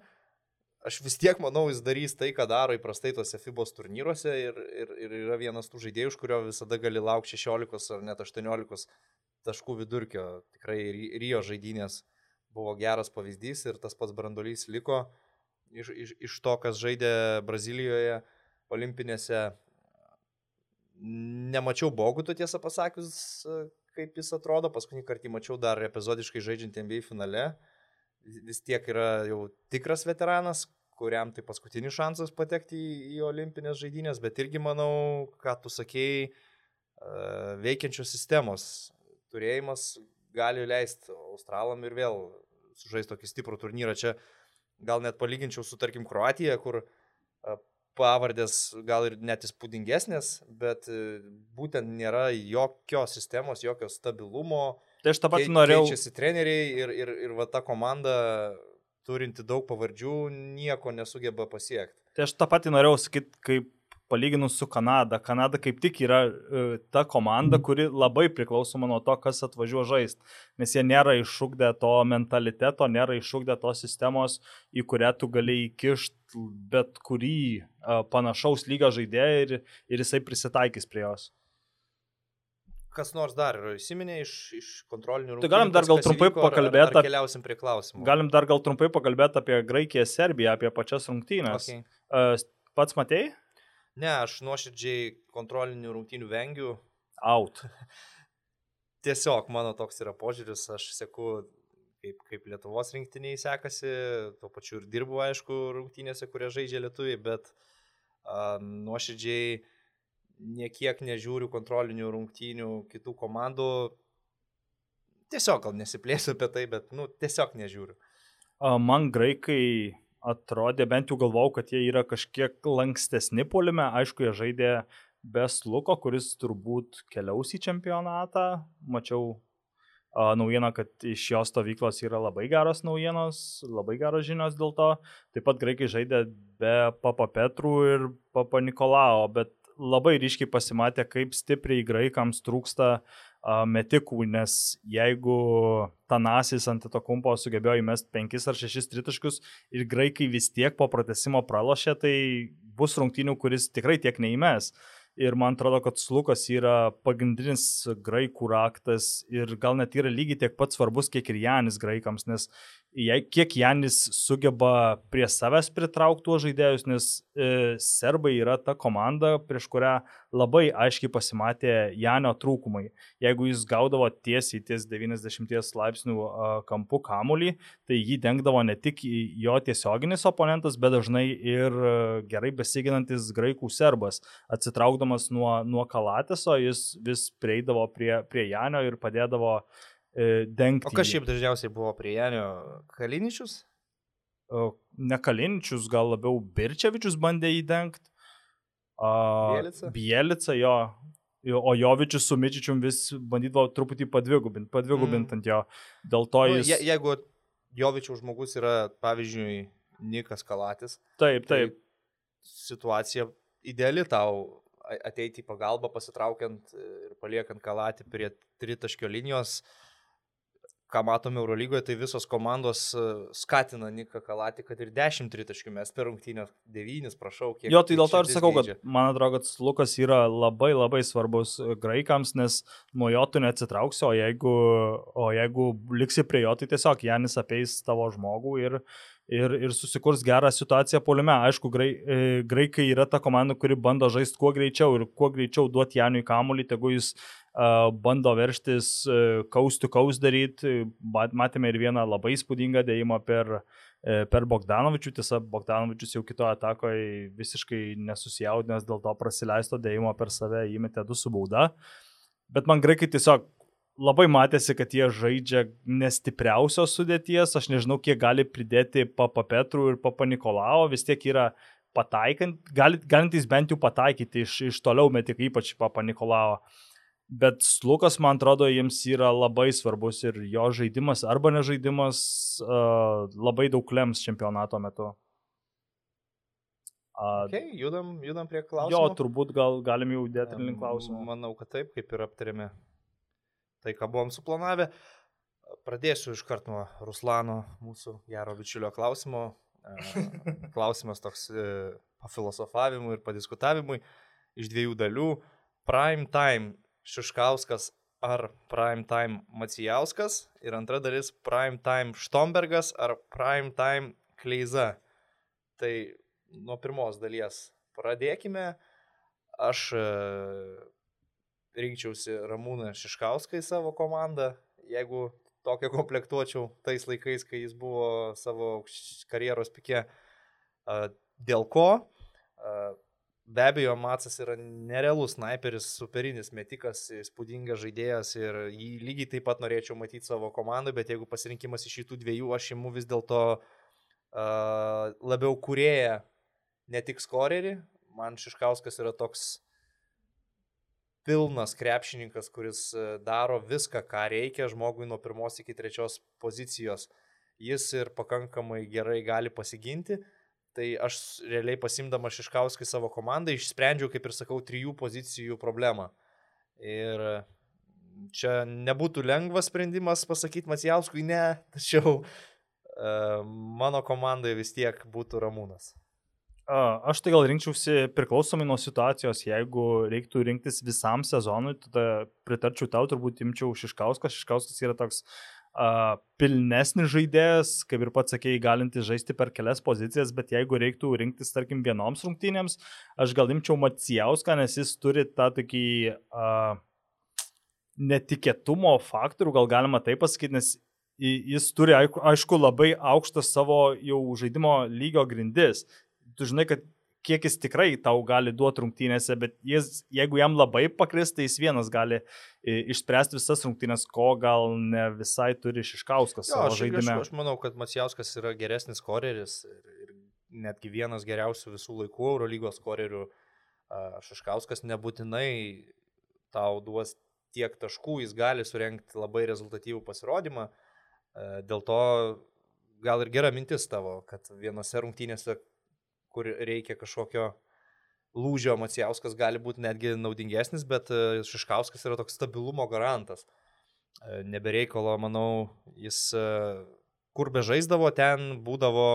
aš vis tiek manau, jis darys tai, ką daro įprastai tose FIBOS turnyruose ir, ir, ir yra vienas tų žaidėjų, iš kurio visada gali laukti 16 ar net 18 taškų vidurkio. Tikrai Rio žaidynės buvo geras pavyzdys ir tas pats brandolys liko iš, iš, iš to, kas žaidė Brazilijoje olimpinėse. Nemačiau Boguto tiesą pasakius, kaip jis atrodo, paskutinį kartą mačiau dar epizodiškai žaidžiant NBA finale. Vis tiek yra jau tikras veteranas, kuriam tai paskutinis šansas patekti į, į olimpinės žaidynės, bet irgi manau, ką tu sakėjai, veikiančios sistemos turėjimas gali leisti Australam ir vėl sužaisti tokį stiprų turnyrą. Čia gal net palyginčiau su, tarkim, Kroatija, kur pavardės gal ir net įspūdingesnės, bet e, būtent nėra jokios sistemos, jokio stabilumo. Tai aš tą patį norėjau. Keičiasi treneriai ir, ir, ir va ta komanda turinti daug pavardžių nieko nesugeba pasiekti. Tai aš tą patį norėjau sakyti, kaip palyginus su Kanada. Kanada kaip tik yra uh, ta komanda, kuri labai priklausoma nuo to, kas atvažiuoja žaisti. Nes jie nėra iššūkdę to mentaliteto, nėra iššūkdę tos sistemos, į kurią tu gali įkišti bet kurį uh, panašaus lygio žaidėją ir, ir jisai prisitaikys prie jos. Kas nors dar yra įsiminę iš, iš kontrolinių rungtynių? Tai galim dar gal trumpai pakalbėti. Ar, ar keliausim prie klausimų. Galim dar gal trumpai pakalbėti apie Graikiją, Serbiją, apie pačias rungtynės. Okay. Uh, pats matėjai? Ne, aš nuoširdžiai kontrolinių rungtynių vengiu. Out. Tiesiog mano toks yra požiūris, aš seku, kaip, kaip Lietuvos rinktiniai sekasi, tuo pačiu ir dirbu, aišku, rungtynėse, kurie žaidžia lietuviai, bet uh, nuoširdžiai niekiek nežiūriu kontrolinių rungtynių kitų komandų. Tiesiog gal nesiplėsiu apie tai, bet, nu, tiesiog nežiūriu. Man graikai atrodė, bent jau galvau, kad jie yra kažkiek lankstesni polime. Aišku, jie žaidė be Sluko, kuris turbūt keliaus į čempionatą. Mačiau a, naujieną, kad iš jo stovyklos yra labai geros naujienos, labai geros žinios dėl to. Taip pat graikai žaidė be Papa Petrų ir Papa Nikolao, bet labai ryškiai pasimatė, kaip stipriai graikams trūksta metikų, nes jeigu Tanasis ant to kumpo sugebėjo įmesti 5 ar 6 tritaškus ir graikai vis tiek po pratesimo pralošė, tai bus rungtynių, kuris tikrai tiek neįmes. Ir man atrodo, kad Slukas yra pagrindinis graikų raktas ir gal net yra lygiai tiek pat svarbus, kiek ir Janis graikams, nes kiek Janis sugeba prie savęs pritraukti tuos žaidėjus, nes e, serbai yra ta komanda, prieš kurią labai aiškiai pasimatė Janio trūkumai. Jeigu jis gaudavo tiesiai ties 90 laipsnių kampu kamulį, tai jį dengdavo ne tik jo tiesioginis oponentas, bet dažnai ir e, gerai besiginantis graikų serbas. Atsitraukdamas nuo, nuo Kalateso, jis vis prieidavo prie, prie Janio ir padėdavo dengti. O kas šiaip dažniausiai buvo prie Janio Kaliničius? Ne Kaliničius, gal labiau Birčevičius bandė įdengti. Bielica? Bielica, jo. O Jovičius su Mičičium vis bandydavo truputį padvigubinti, padvigubinti mm. ant jo. Dėl to nu, jis... Je, jeigu Jovičiaus žmogus yra, pavyzdžiui, Nikas Kalatis. Taip, tai taip. Tai situacija ideali tau ateiti į pagalbą, pasitraukiant ir paliekant Kalatį prie tritaškio linijos. Uh, ką matome Eurolygoje, tai visos komandos e, skatina Niką Kalatį, kad ir 10 tritaškių mes per rungtynę 9, prašau, kiek. Jo, tai dėl to ir sakau, kad man atrodo, kad Lukas yra labai labai svarbus e, graikams, nes nuo jo tu neatsitrauksi, o jeigu, o jeigu liksi prie jo, tai tiesiog Janis apeis tavo žmogų ir, ir, ir susikurs gerą situaciją poliume. Aišku, grai, e, graikai yra ta komanda, kuri bando žaisti kuo greičiau ir kuo greičiau duoti Janui kamuolį, tegu jis uh, bando verštis uh, kaus to kaus daryti. Matėme ir vieną labai įspūdingą dėjimą per, uh, per Bogdanovičių. Tiesa, Bogdanovičius jau kito atakoje visiškai nesusijaudinęs dėl to prasileisto dėjimo per save įmetė du su bauda. Bet man graikai tiesiog labai matėsi, kad jie žaidžia nestipriausios sudėties, aš nežinau, kiek gali pridėti Papa Petrų ir Papa Nikolao, vis tiek yra pataikant, galit, galintys bent jau pataikyti iš, iš toliau metik, ypač Papa Nikolao. Bet Lukas, man atrodo, jiems yra labai svarbus ir jo žaidimas arba nežaidimas uh, labai daug lems čempionato metu. Okay, judam, judam prie klausimų. Jo, turbūt gal galim jau dėti link klausimų. Manau, kad taip, kaip ir aptarėme tai, ką buvom suplanavę. Pradėsiu iš karto nuo Ruslano, mūsų gero bičiulio klausimo. Klausimas toks e, pafilosofavimui ir padiskutavimui iš dviejų dalių. Prime time Šiškauskas ar prime time Macijauskas ir antra dalis prime time Štombergas ar prime time Kleiza. Tai nuo pirmos dalies pradėkime. Aš e, rinkčiausi Ramūną Šiškauską į savo komandą, jeigu tokią komplektuočiau tais laikais, kai jis buvo savo karjeros pikė. Dėl ko? Be abejo, Matsas yra nerealus sniperis, superinis metikas, įspūdingas žaidėjas ir jį lygiai taip pat norėčiau matyti savo komandoje, bet jeigu pasirinkimas iš šitų dviejų, aš imu vis dėlto uh, labiau kurėję, ne tik skorerį. Man Šiškauskas yra toks pilnas krepšininkas, kuris e, daro viską, ką reikia žmogui nuo pirmos iki trečios pozicijos. Jis ir pakankamai gerai gali pasiginti. Tai aš realiai pasimdama Šiškauskai savo komandą išsprendžiau, kaip ir sakau, trijų pozicijų problemą. Ir čia nebūtų lengvas sprendimas pasakyti Macijauskui ne, tačiau uh, mano komandai vis tiek būtų Ramūnas. Aš tai gal rinkčiausi priklausomai nuo situacijos, jeigu reiktų rinktis visam sezonui, tada pritarčiau tau, turbūt imčiau Šiškauskas. Šiškauskas yra toks uh, pilnesnis žaidėjas, kaip ir pats sakėjai, galintis žaisti per kelias pozicijas, bet jeigu reiktų rinktis, tarkim, vienoms rungtynėms, aš gal imčiau Macijauską, nes jis turi tą tokį uh, netikėtumo faktorių, gal galima taip pasakyti, nes jis turi, aišku, labai aukštą savo jau žaidimo lygio grindis tu žinai, kad kiek jis tikrai tau gali duoti rungtynėse, bet jis, jeigu jam labai pakris, tai jis vienas gali išspręsti visas rungtynės, ko gal ne visai turi Šiškauskas jo, savo aš, žaidime. Aš, aš manau, kad Macijauskas yra geresnis koreris ir, ir netgi vienas geriausių visų laikų Eurolygos korerių. Šiškauskas nebūtinai tau duos tiek taškų, jis gali surenkti labai rezultatyvų pasirodymą. Dėl to gal ir gera mintis tavo, kad vienose rungtynėse kur reikia kažkokio lūžio, Macijauskas gali būti netgi naudingesnis, bet e, Šiškauskas yra toks stabilumo garantas. E, nebereikalo, manau, jis e, kur be žaisdavo, ten būdavo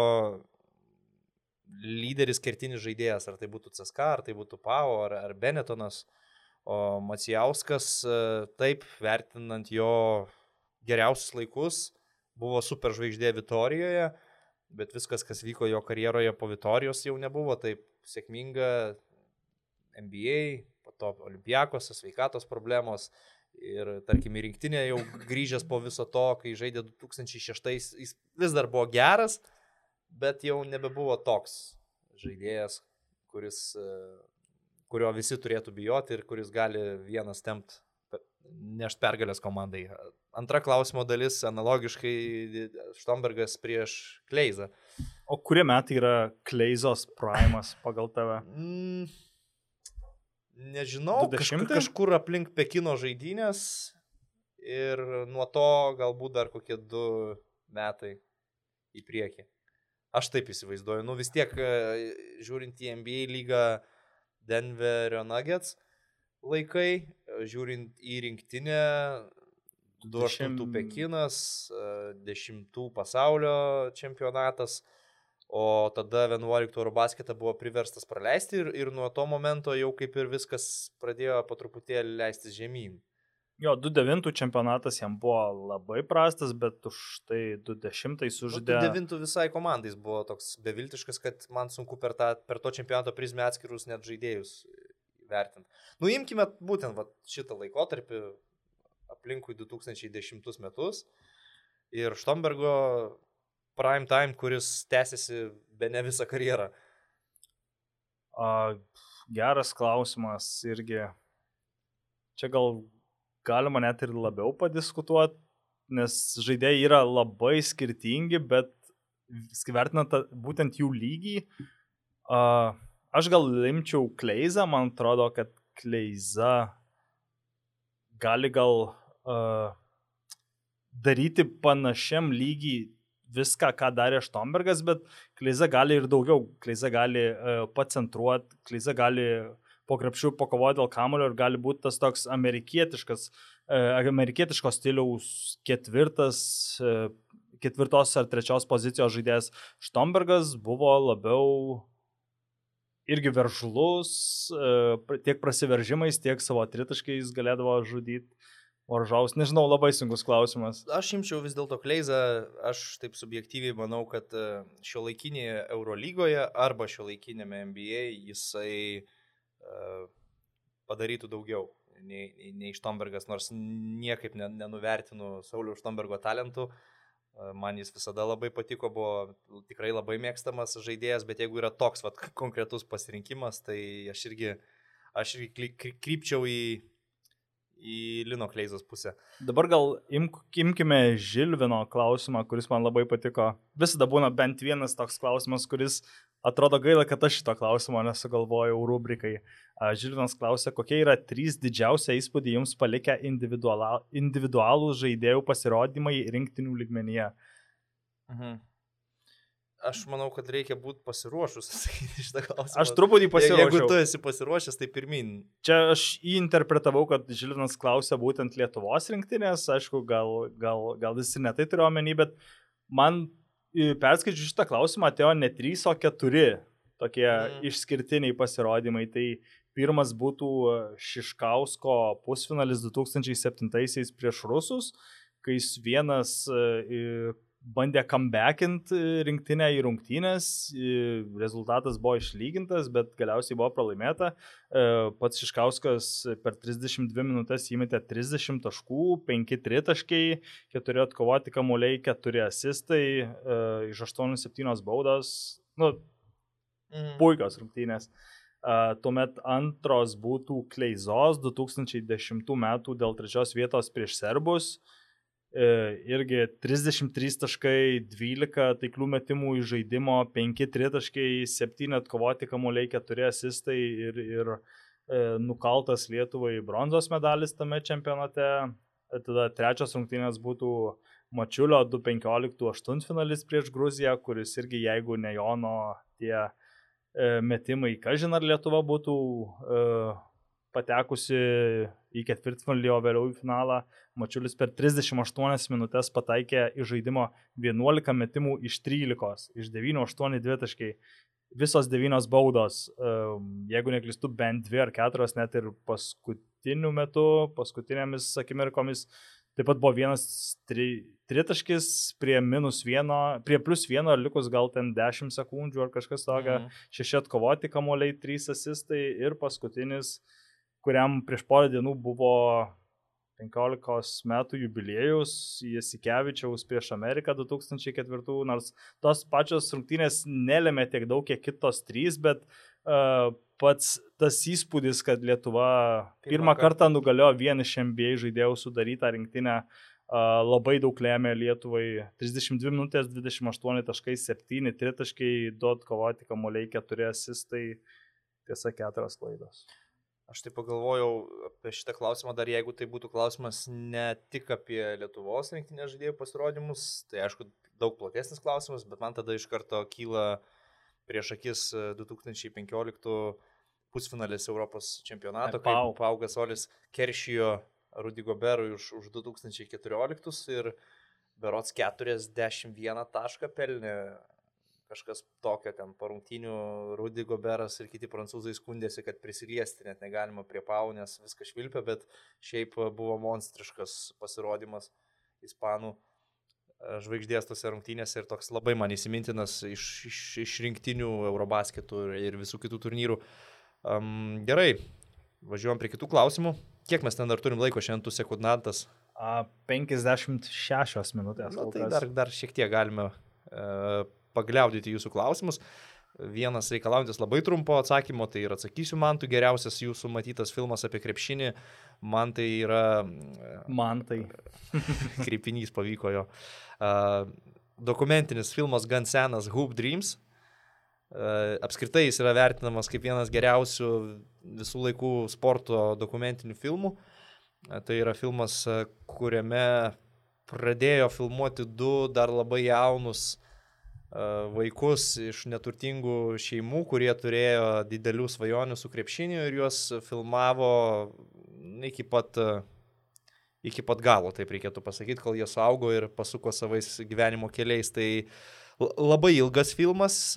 lyderis kertinis žaidėjas, ar tai būtų CSK, ar tai būtų Pau, ar, ar Benetonas. O Macijauskas, taip, vertinant jo geriausius laikus, buvo superžvaigždė Vitorijoje, bet viskas, kas vyko jo karjeroje po Vitorijos jau nebuvo taip sėkminga NBA, po to Olimpijakos, sveikatos problemos ir tarkim į rinktinę jau grįžęs po viso to, kai žaidė 2006, jis vis dar buvo geras, bet jau nebebuvo toks žaidėjas, kuris, kurio visi turėtų bijoti ir kuris gali vienas tempt nešt pergalės komandai. Antra klausimo dalis analogiškai Štombergas prieš Kleizą. O kurie metai yra Kleizos primas pagal tave? Mm, nežinau, kažkur, kažkur aplink Pekino žaidynės ir nuo to galbūt dar kokie du metai į priekį. Aš taip įsivaizduoju. Nu vis tiek, žiūrint į NBA lygą Denverio Nuggets, laikai, žiūrint į rinktinę, 28 Pekinas, 10 pasaulio čempionatas, o tada 11 Eurobasketą buvo priverstas praleisti ir, ir nuo to momento jau kaip ir viskas pradėjo po truputėlį leistis žemyn. Jo, 2-9 čempionatas jam buvo labai prastas, bet už tai 2-10 sužaidė. 9 visai komandais buvo toks beviltiškas, kad man sunku per, tą, per to čempionato prizmę atskirus net žaidėjus vertinti. Nuimkime būtent va, šitą laikotarpį aplinkui 2010 metus ir Štombergo prime time, kuris tęsiasi be ne visą karjerą. A, geras klausimas irgi. Čia gal galima net ir labiau padiskutuoti, nes žaidėjai yra labai skirtingi, bet vertinant būtent jų lygį, uh, aš gal limčiau Kleizą, man atrodo, kad Kleiza gali gal uh, daryti panašiam lygį viską, ką darė Štombergas, bet Kleiza gali ir daugiau, Kleiza gali uh, pacentruoti, Kleiza gali po krepšių pakovoti dėl kamulio ir gali būti tas toks amerikietiškas, uh, amerikietiško stiliaus ketvirtas, uh, ketvirtos ar trečios pozicijos žaidėjas. Štombergas buvo labiau irgi veržlus, tiek prasiveržimais, tiek savo tritaškais galėdavo žudyti varžovus? Nežinau, labai sunkus klausimas. Aš imčiau vis dėlto Kleizą, aš taip subjektyviai manau, kad e, šio laikinėje Eurolygoje arba šio laikinėme NBA jisai uh, padarytų daugiau nei, nei, nei Štombergas, nors niekaip nenuvertinu Saulių Štombergo talentų. Uh, man jis visada labai patiko, buvo tikrai labai mėgstamas žaidėjas, bet jeigu yra toks vat, konkretus pasirinkimas, tai aš irgi, aš irgi krypčiau į į Lino Kleizos pusę. Dabar gal imk, imkime Žilvino klausimą, kuris man labai patiko. Visada būna bent vienas toks klausimas, kuris atrodo gaila, kad aš šito klausimo nesugalvojau rubrikai. Žilvinas klausė, kokie yra trys didžiausia įspūdį jums palikę individualų žaidėjų pasirodymai rinktinių ligmenyje. Mhm. Aš manau, kad reikia būti pasiruošus atsakyti šitą klausimą. Aš truputį pasiruošiau. Jeigu tu esi pasiruošęs, tai pirmin. Čia aš interpretavau, kad Žilinas klausė būtent Lietuvos rinktinės, aišku, gal, gal, gal jis ir netai turiu omeny, bet man perskaičiu šitą klausimą atėjo ne 3, o 4 tokie mm. išskirtiniai pasirodymai. Tai pirmas būtų Šiškausko pusfinalis 2007 prieš Rusus, kai jis vienas bandė comebackint e, rinktinę į rungtynės, rezultatas buvo išlygintas, bet galiausiai buvo pralaimėta. E, pats Šiškauskas per 32 minutės įmetė 30 taškų, 5 tritaškai, 4 atkovoti kamuoliai, 4 asistai, e, iš 8-7 baudos. Nu, mm. Puikios rungtynės. Tuomet antros būtų Kleizos 2010 m. dėl trečios vietos prieš serbus. Uh, irgi 33 taškai, 12 taiklių metimų į žaidimo, 5 tritaškai, 7 atkovoti kamuoliai, 4 asistai ir, ir e, nukaltas Lietuvai bronzos medalis tame čempionate. E, tada trečias rungtynės būtų Mačiulio 2.15 aštuntfinalis prieš Gruziją, kuris irgi jeigu ne Jono tie e, metimai, kažin ar Lietuva būtų e, patekusi į ketvirtfinalį, o vėliau į finalą. Mačiulis per 38 minutės pataikė į žaidimo 11 metimų iš 13, iš 9-8 dvitaškai. Visos 9 baudos, jeigu neklistu, bent 2 ar 4, net ir paskutiniu metu, paskutinėmis akimirkomis. Taip pat buvo vienas tri, tritaškis prie minus vieno, prie plus vieno, likus gal ten 10 sekundžių ar kažkas tokio. Mhm. Šeši atkovoti kamuoliai, 3 asistai ir paskutinis kuriam prieš porą dienų buvo 15 metų jubiliejus Jasikevičiaus prieš Ameriką 2004, nors tos pačios rungtynės nelėmė tiek daug, kiek kitos trys, bet uh, pats tas įspūdis, kad Lietuva pirmą, kartą nugalėjo vien iš NBA žaidėjų sudarytą rinktinę, uh, labai daug lėmė Lietuvai. 32 minutės, 28 taškai, 7 tritaškai, 2 atkovoti kamuoliai, 4 asistai, tiesa 4 klaidos. Aš tai pagalvojau apie šitą klausimą dar, jeigu tai būtų klausimas ne tik apie Lietuvos rinktinės žaidėjų pasirodymus, tai aišku, daug platesnis klausimas, bet man tada iš karto kyla prieš akis 2015 pusfinalis Europos čempionato, kai Paugas Olis keršijo Rudigo Berui už, už 2014 ir berots 41 tašką pelnė kažkas tokio ten po rungtynių, Rudy Goberas ir kiti prancūzai skundėsi, kad prisiliesti net negalima prie pau, nes viskas švilpia, bet šiaip buvo monstriškas pasirodymas ispanų e, žvaigždės tose rungtynėse ir toks labai man įsimintinas iš, iš, iš rinktinių Eurobasketų ir, ir visų kitų turnyrų. Um, gerai, važiuojam prie kitų klausimų. Kiek mes ten dar turim laiko šiandien, tu sekundanttas? 56 minutės. Na, tai dar, dar šiek tiek galime uh, pagliaudyti jūsų klausimus. Vienas reikalaujantis labai trumpo atsakymo, tai ir atsakysiu man, tu geriausias jūsų matytas filmas apie krepšinį, man tai yra... Man tai. Kreipinys pavyko jo. Uh, dokumentinis filmas gan senas Hoop Dreams. Uh, apskritai jis yra vertinamas kaip vienas geriausių visų laikų sporto dokumentinių filmų. Uh, tai yra filmas, kuriame pradėjo filmuoti du dar labai jaunus vaikus iš neturtingų šeimų, kurie turėjo didelių svajonių su krepšiniu ir juos filmavo iki pat, iki pat galo, taip reikėtų pasakyti, kol jie saugo ir pasuko savais gyvenimo keliais. Tai labai ilgas filmas,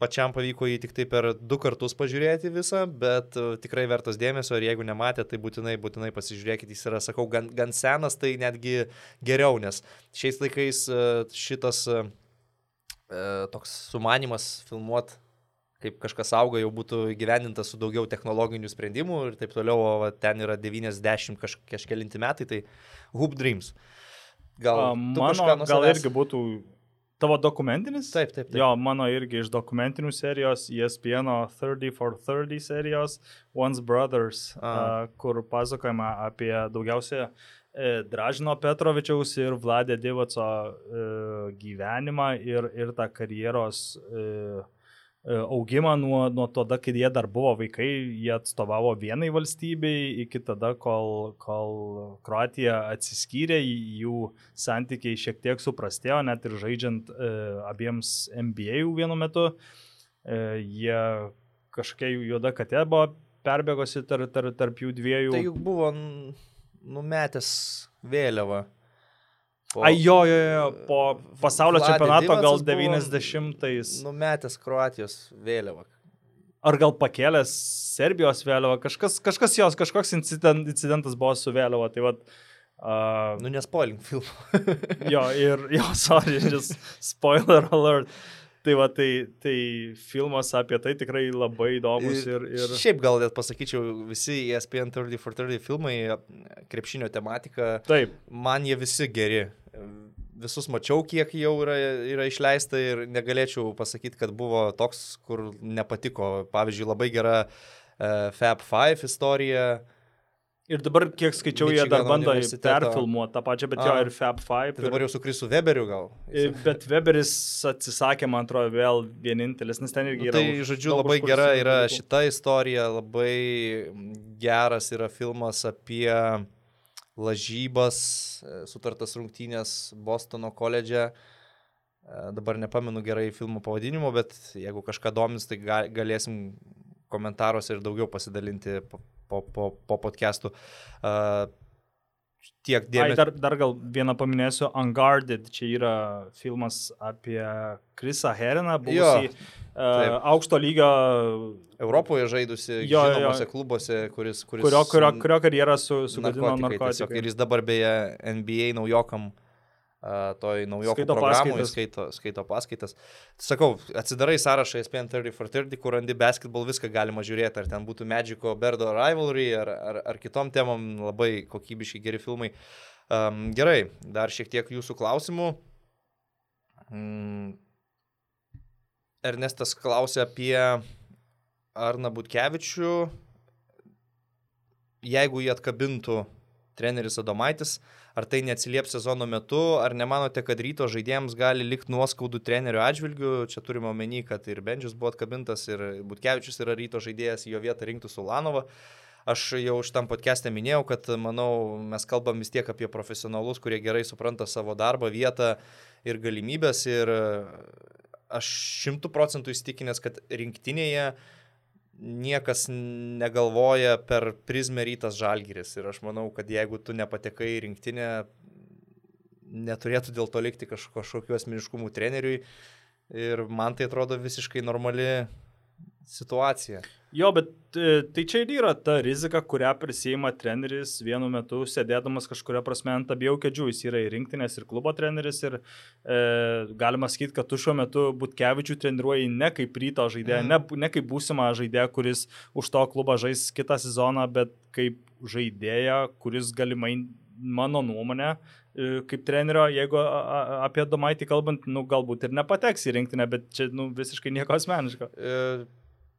pačiam pavyko jį tik tai per du kartus pažiūrėti visą, bet tikrai vertas dėmesio ir jeigu nematėte, tai būtinai, būtinai pasižiūrėkite, jis yra, sakau, gan, gan senas, tai netgi geriau, nes šiais laikais šitas E, toks sumanimas filmuoti, kaip kažkas auga, jau būtų gyvenintas su daugiau technologinių sprendimų ir taip toliau, o ten yra 90 kaž, kažkelinti metai, tai Hoop Dreams. Gal, mano, gal irgi būtų tavo dokumentinis? Taip, taip, taip. Jo, mano irgi iš dokumentinių serijos, ESPN 30 for 30 serijos, Once Brothers, A. uh, kur pasakojama apie daugiausiai E, Dražino Petrovičiaus ir Vladė Divaco e, gyvenimą ir, ir tą karjeros e, augimą nuo, nuo tada, kai jie dar buvo vaikai, jie atstovavo vienai valstybei, iki tada, kol, kol Kroatija atsiskyrė, jų santykiai šiek tiek suprastėjo, net ir žaidžiant e, abiems NBA vienu metu. E, jie kažkokia juoda katė buvo perbėgosi tarp, tarp, tarp jų dviejų. Tai juk buvo numetęs vėliavą. Po, Ai jo, jo, jo, po pasaulio Vladė čempionato gal 90-ais. Numetęs Kroatijos vėliavą. Ar gal pakėlęs Serbijos vėliavą, kažkas, kažkas jos, kažkoks incident, incidentas buvo su vėliava, tai vad. Uh, nu, nespoilink filmą. jo, ir, jo, sorry, just spoiler alert. Tai va, tai, tai filmas apie tai tikrai labai įdomus ir, ir... Šiaip gal net pasakyčiau, visi ESPN 30 for 30 filmai, krepšinio tematika, Taip. man jie visi geri. Visus mačiau, kiek jau yra, yra išleista ir negalėčiau pasakyti, kad buvo toks, kur nepatiko. Pavyzdžiui, labai gera uh, Fab 5 istorija. Uh, Ir dabar, kiek skaičiau, Michigan jie dar bando perfilmuoti tą pačią, bet A, jo ir Fab 5. Tai dabar jau su Krisu Weberiu gal. Bet Weberis atsisakė, man atrodo, vėl vienintelis, nes ten irgi nu, yra. Tai, žodžiu, labai gera yra šita istorija, labai geras yra filmas apie lažybas, e, sutartas rungtynės Bostono koledže. E, dabar nepamenu gerai filmų pavadinimo, bet jeigu kažką domis, tai galėsim komentaruose ir daugiau pasidalinti po, po, po podcastų. Uh, tiek dėmesio. Dar, dar gal vieną paminėsiu, Unguarded, čia yra filmas apie Krisą Heriną, buvusį uh, aukšto lygio. Europoje žaidusi, jo, žinomose jo. klubuose, kuris, kuris kurio, kurio, kurio karjerą su, sugadino narkotikai. Ir jis dabar beje NBA naujokam toj naujokų paskaitas. Skaito, skaito paskaitas. Sakau, atsidarai sąrašą ESPN 30 for 30, kur randi basketball, viską galima žiūrėti, ar ten būtų Magico, Berdo Rivalry, ar, ar, ar kitom temom, labai kokybiški geri filmai. Um, gerai, dar šiek tiek jūsų klausimų. Mm. Ernestas klausė apie Arną Butkevičių. Jeigu jį atkabintų treneris Adomaitis, ar tai neatsilieps sezono metu, ar nemanote, kad ryto žaidėjams gali likti nuoskaudų trenerių atžvilgių, čia turime omeny, kad ir Bendžius buvo atkabintas, ir Butkevičius yra ryto žaidėjas, jo vietą rinktų Sulanovą. Aš jau šitam podcast'e minėjau, kad manau, mes kalbam vis tiek apie profesionalus, kurie gerai supranta savo darbą, vietą ir galimybės. Ir aš šimtų procentų įstikinęs, kad rinktinėje uh, niekas negalvoja per prizmę rytas žalgyris. Ir aš manau, kad jeigu tu nepatekai į rinktinę, neturėtų dėl to likti kaž, kažkokiu asmeniškumu treneriui. Ir man tai atrodo visiškai normali situacija. Jo, bet e, tai čia ir yra ta rizika, kurią prisima treneris vienu metu sėdėdamas kažkuria prasme ant abiejų kėdžių. Jis yra ir rinktinės, ir klubo treneris. Ir e, galima sakyti, kad tu šiuo metu Butkevičių treniruoji ne kaip ryto žaidėją, mm. ne, ne kaip būsimą žaidėją, kuris už to klubą žais kitą sezoną, bet kaip žaidėją, kuris galimai, mano nuomonė, e, kaip trenerio, jeigu apie Domaitį kalbant, nu, galbūt ir nepateks į rinktinę, bet čia nu, visiškai nieko asmeniško. E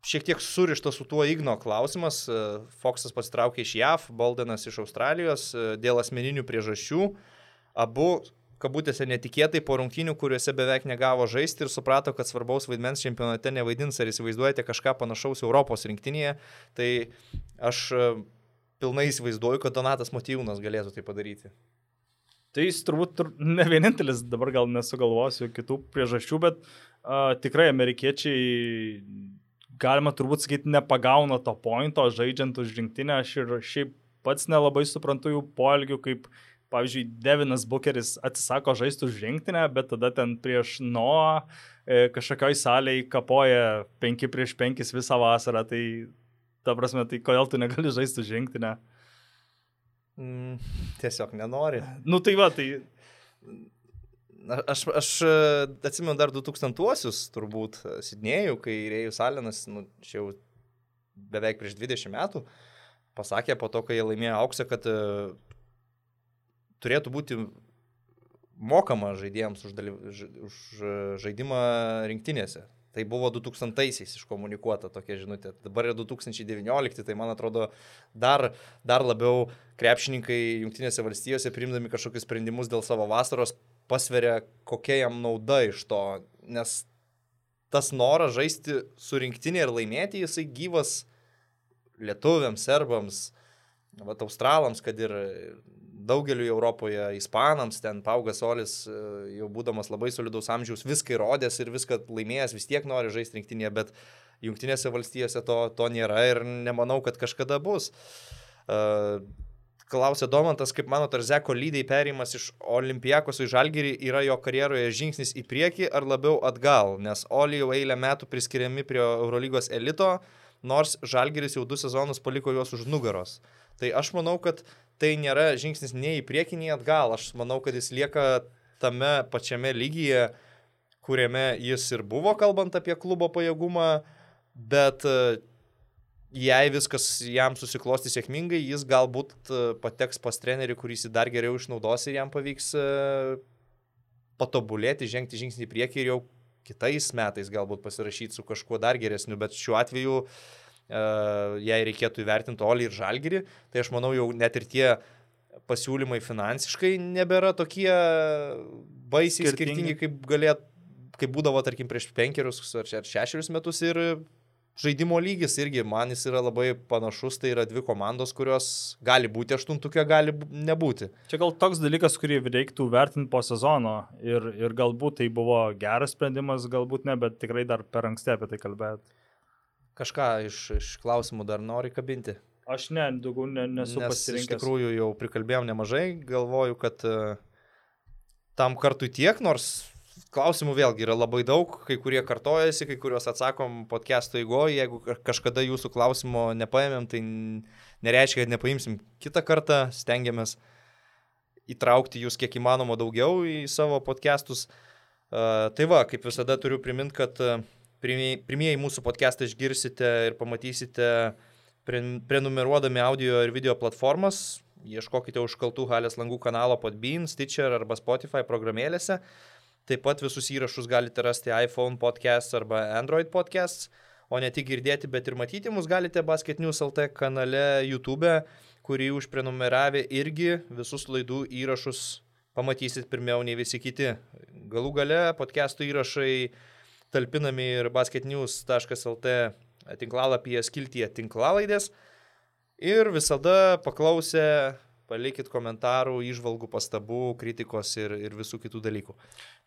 šiek tiek surištas su tuo Igno klausimas. E, Foksas pasitraukė iš JAV, Baldenas iš Australijos e, dėl asmeninių priežasčių. Abu, kabutėse, netikėtai po rungtynių, kuriuose beveik negavo žaisti ir suprato, kad svarbaus vaidmens čempionate nevaidins. Ar įsivaizduojate kažką panašaus Europos rinktinėje? Tai aš e, pilnai įsivaizduoju, kad Donatas Motyvūnas galėtų tai padaryti. Tai jis turbūt ne vienintelis, dabar gal nesugalvosiu kitų priežasčių, bet uh, tikrai amerikiečiai galima turbūt sakyti, nepagauna to pointo, žaidžiant už rinktinę. Aš ir šiaip pats nelabai suprantu jų poelgių, kaip, pavyzdžiui, Devinas Bucheris atsisako žaisti už rinktinę, bet tada ten prieš Noą e, kažkokioj salėje kapoja 5 prieš 5 visą vasarą. Tai, ta prasme, tai kodėl tu negali žaisti už rinktinę? Mm, tiesiog nenori. Nu tai va, tai Aš, aš e, atsimenu dar 2000-uosius, turbūt, e, Sidnėjų, kai Rėjus Alenas, nu, čia jau beveik prieš 20 metų, pasakė po to, kai jie laimėjo auksą, kad uh, turėtų būti mokama žaidėjams už, dalyv... už žaidimą rinktinėse. Tai buvo 2000-aisiais iškomunikuota tokia žinutė. Dabar yra 2019, tai man atrodo dar, dar labiau krepšininkai Junktinėse valstijose priimdami kažkokius sprendimus dėl savo vasaros pasveria, kokia jam nauda iš to, nes tas noras žaisti su rinktinė ir laimėti, jisai gyvas lietuviams, serbams, vat, australams, kad ir daugeliu Europoje, ispanams, ten Paugas Solis, e, jau būdamas labai solidaus amžiaus, viską įrodęs ir viską laimėjęs, vis tiek nori žaisti rinktinėje, bet jungtinėse valstijose to, to nėra ir nemanau, kad kažkada bus. Uh, Klausė Domantas, kaip mano Tarzeko lydai perėjimas iš Olimpijakos į Žalgirį yra jo karjeroje žingsnis į priekį ar labiau atgal, nes Oli jau eilę metų priskiriami prie Eurolygos elito, nors Žalgiris jau du sezonus paliko juos už nugaros. Tai aš manau, kad tai nėra žingsnis nei į priekį, nei atgal. Aš manau, kad jis lieka tame pačiame lygyje, kuriame jis ir buvo, kalbant apie klubo pajėgumą, bet jei viskas jam susiklosti sėkmingai, jis galbūt e, pateks pas trenerį, kuris jį dar geriau išnaudos ir jam pavyks e, patobulėti, žengti žingsnį į priekį ir jau kitais metais galbūt pasirašyti su kažkuo dar geresniu, bet šiuo atveju, e, jei reikėtų įvertinti Olį ir Žalgirį, tai aš manau jau net ir tie pasiūlymai finansiškai nebėra tokie baisiai skirtingi, skirtingi. kaip galėtų, kaip būdavo, tarkim, prieš penkerius ar šešerius metus ir žaidimo lygis irgi man jis yra labai panašus, tai yra dvi komandos, kurios gali būti aštuntukė, gali nebūti. Čia gal toks dalykas, kurį reiktų vertinti po sezono ir, ir galbūt tai buvo geras sprendimas, galbūt ne, bet tikrai dar per anksti apie tai kalbėti. Kažką iš, iš klausimų dar nori kabinti? Aš ne, daugiau ne, nesu Nes pasirinkęs. Iš tikrųjų jau prikalbėjom nemažai, galvoju, kad uh, tam kartui tiek, nors klausimų vėlgi yra labai daug, kai kurie kartojasi, kai kuriuos atsakom podcast'o įgoje, jeigu kažkada jūsų klausimo nepaėmėm, tai nereiškia, kad nepaimsim kitą kartą, stengiamės įtraukti jūs kiek įmanoma daugiau į savo podcastus. Uh, tai va, kaip visada turiu priminti, kad uh, pirmieji mūsų podcastą išgirsite ir pamatysite prenumeruodami audio ir video platformas. Ieškokite užkaltų halės langų kanalo Podbean, Stitcher arba Spotify programėlėse. Taip pat visus įrašus galite rasti iPhone podcast arba Android podcast, o ne tik girdėti, bet ir matyti mus galite Basket News LT kanale YouTube, kurį užprenumeravę irgi visus laidų įrašus pamatysit pirmiau nei visi kiti. Galų gale podcastų įrašai talpinami ir basketnews.lt tinklalapyje skiltyje tinklalaidės. Ir visada paklausę palikit komentarų, išvalgų, pastabų, kritikos ir, ir visų kitų dalykų.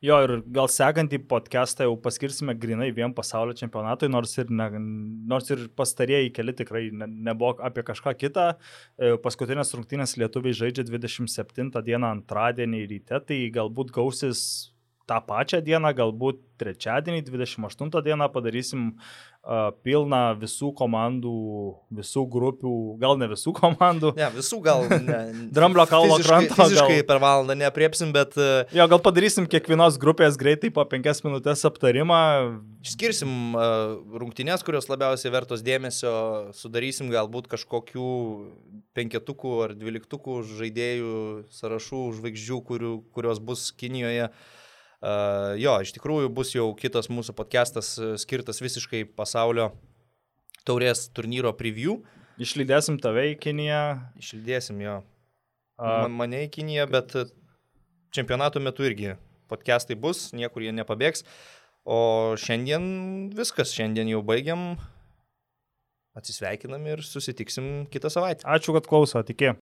Jo, ir gal sekantį podcastą jau paskirsime grinai vien pasaulio čempionatui, nors ir, ne, nors ir pastarėjai keli tikrai ne, nebuvo apie kažką kitą. E, paskutinės rungtynės lietuviai žaidžia 27 dieną antradienį ryte, tai galbūt gausis tą pačią dieną, galbūt trečiadienį, 28 dieną padarysim uh, pilną visų komandų, visų grupių, gal ne visų komandų. Ne, visų gal. Ne, Dramblio fiziškai, kranto. Fiziškai Gal, per valandą neapriepsim, bet uh, jo, gal padarysim kiekvienos grupės greitai po penkias minutės aptarimą. išskirsim uh, rungtynės, kurios labiausiai vertos dėmesio, sudarysim galbūt kažkokių penketukų ar dvyliktukų žaidėjų sąrašų žvaigždžių, kurių, kurios bus Kinijoje. Uh, jo, iš tikrųjų bus jau kitas mūsų podcastas uh, skirtas visiškai pasaulio taurės turnyro preview. Išlydėsim tave į Kiniją. Išlydėsim jo. Man, mane į Kiniją, bet uh, čempionato metu irgi podcastai bus, niekur jie nepabėgs. O šiandien viskas, šiandien jau baigiam. Atsisveikinam ir susitiksim kitą savaitę. ačiū, kad klauso, tikė.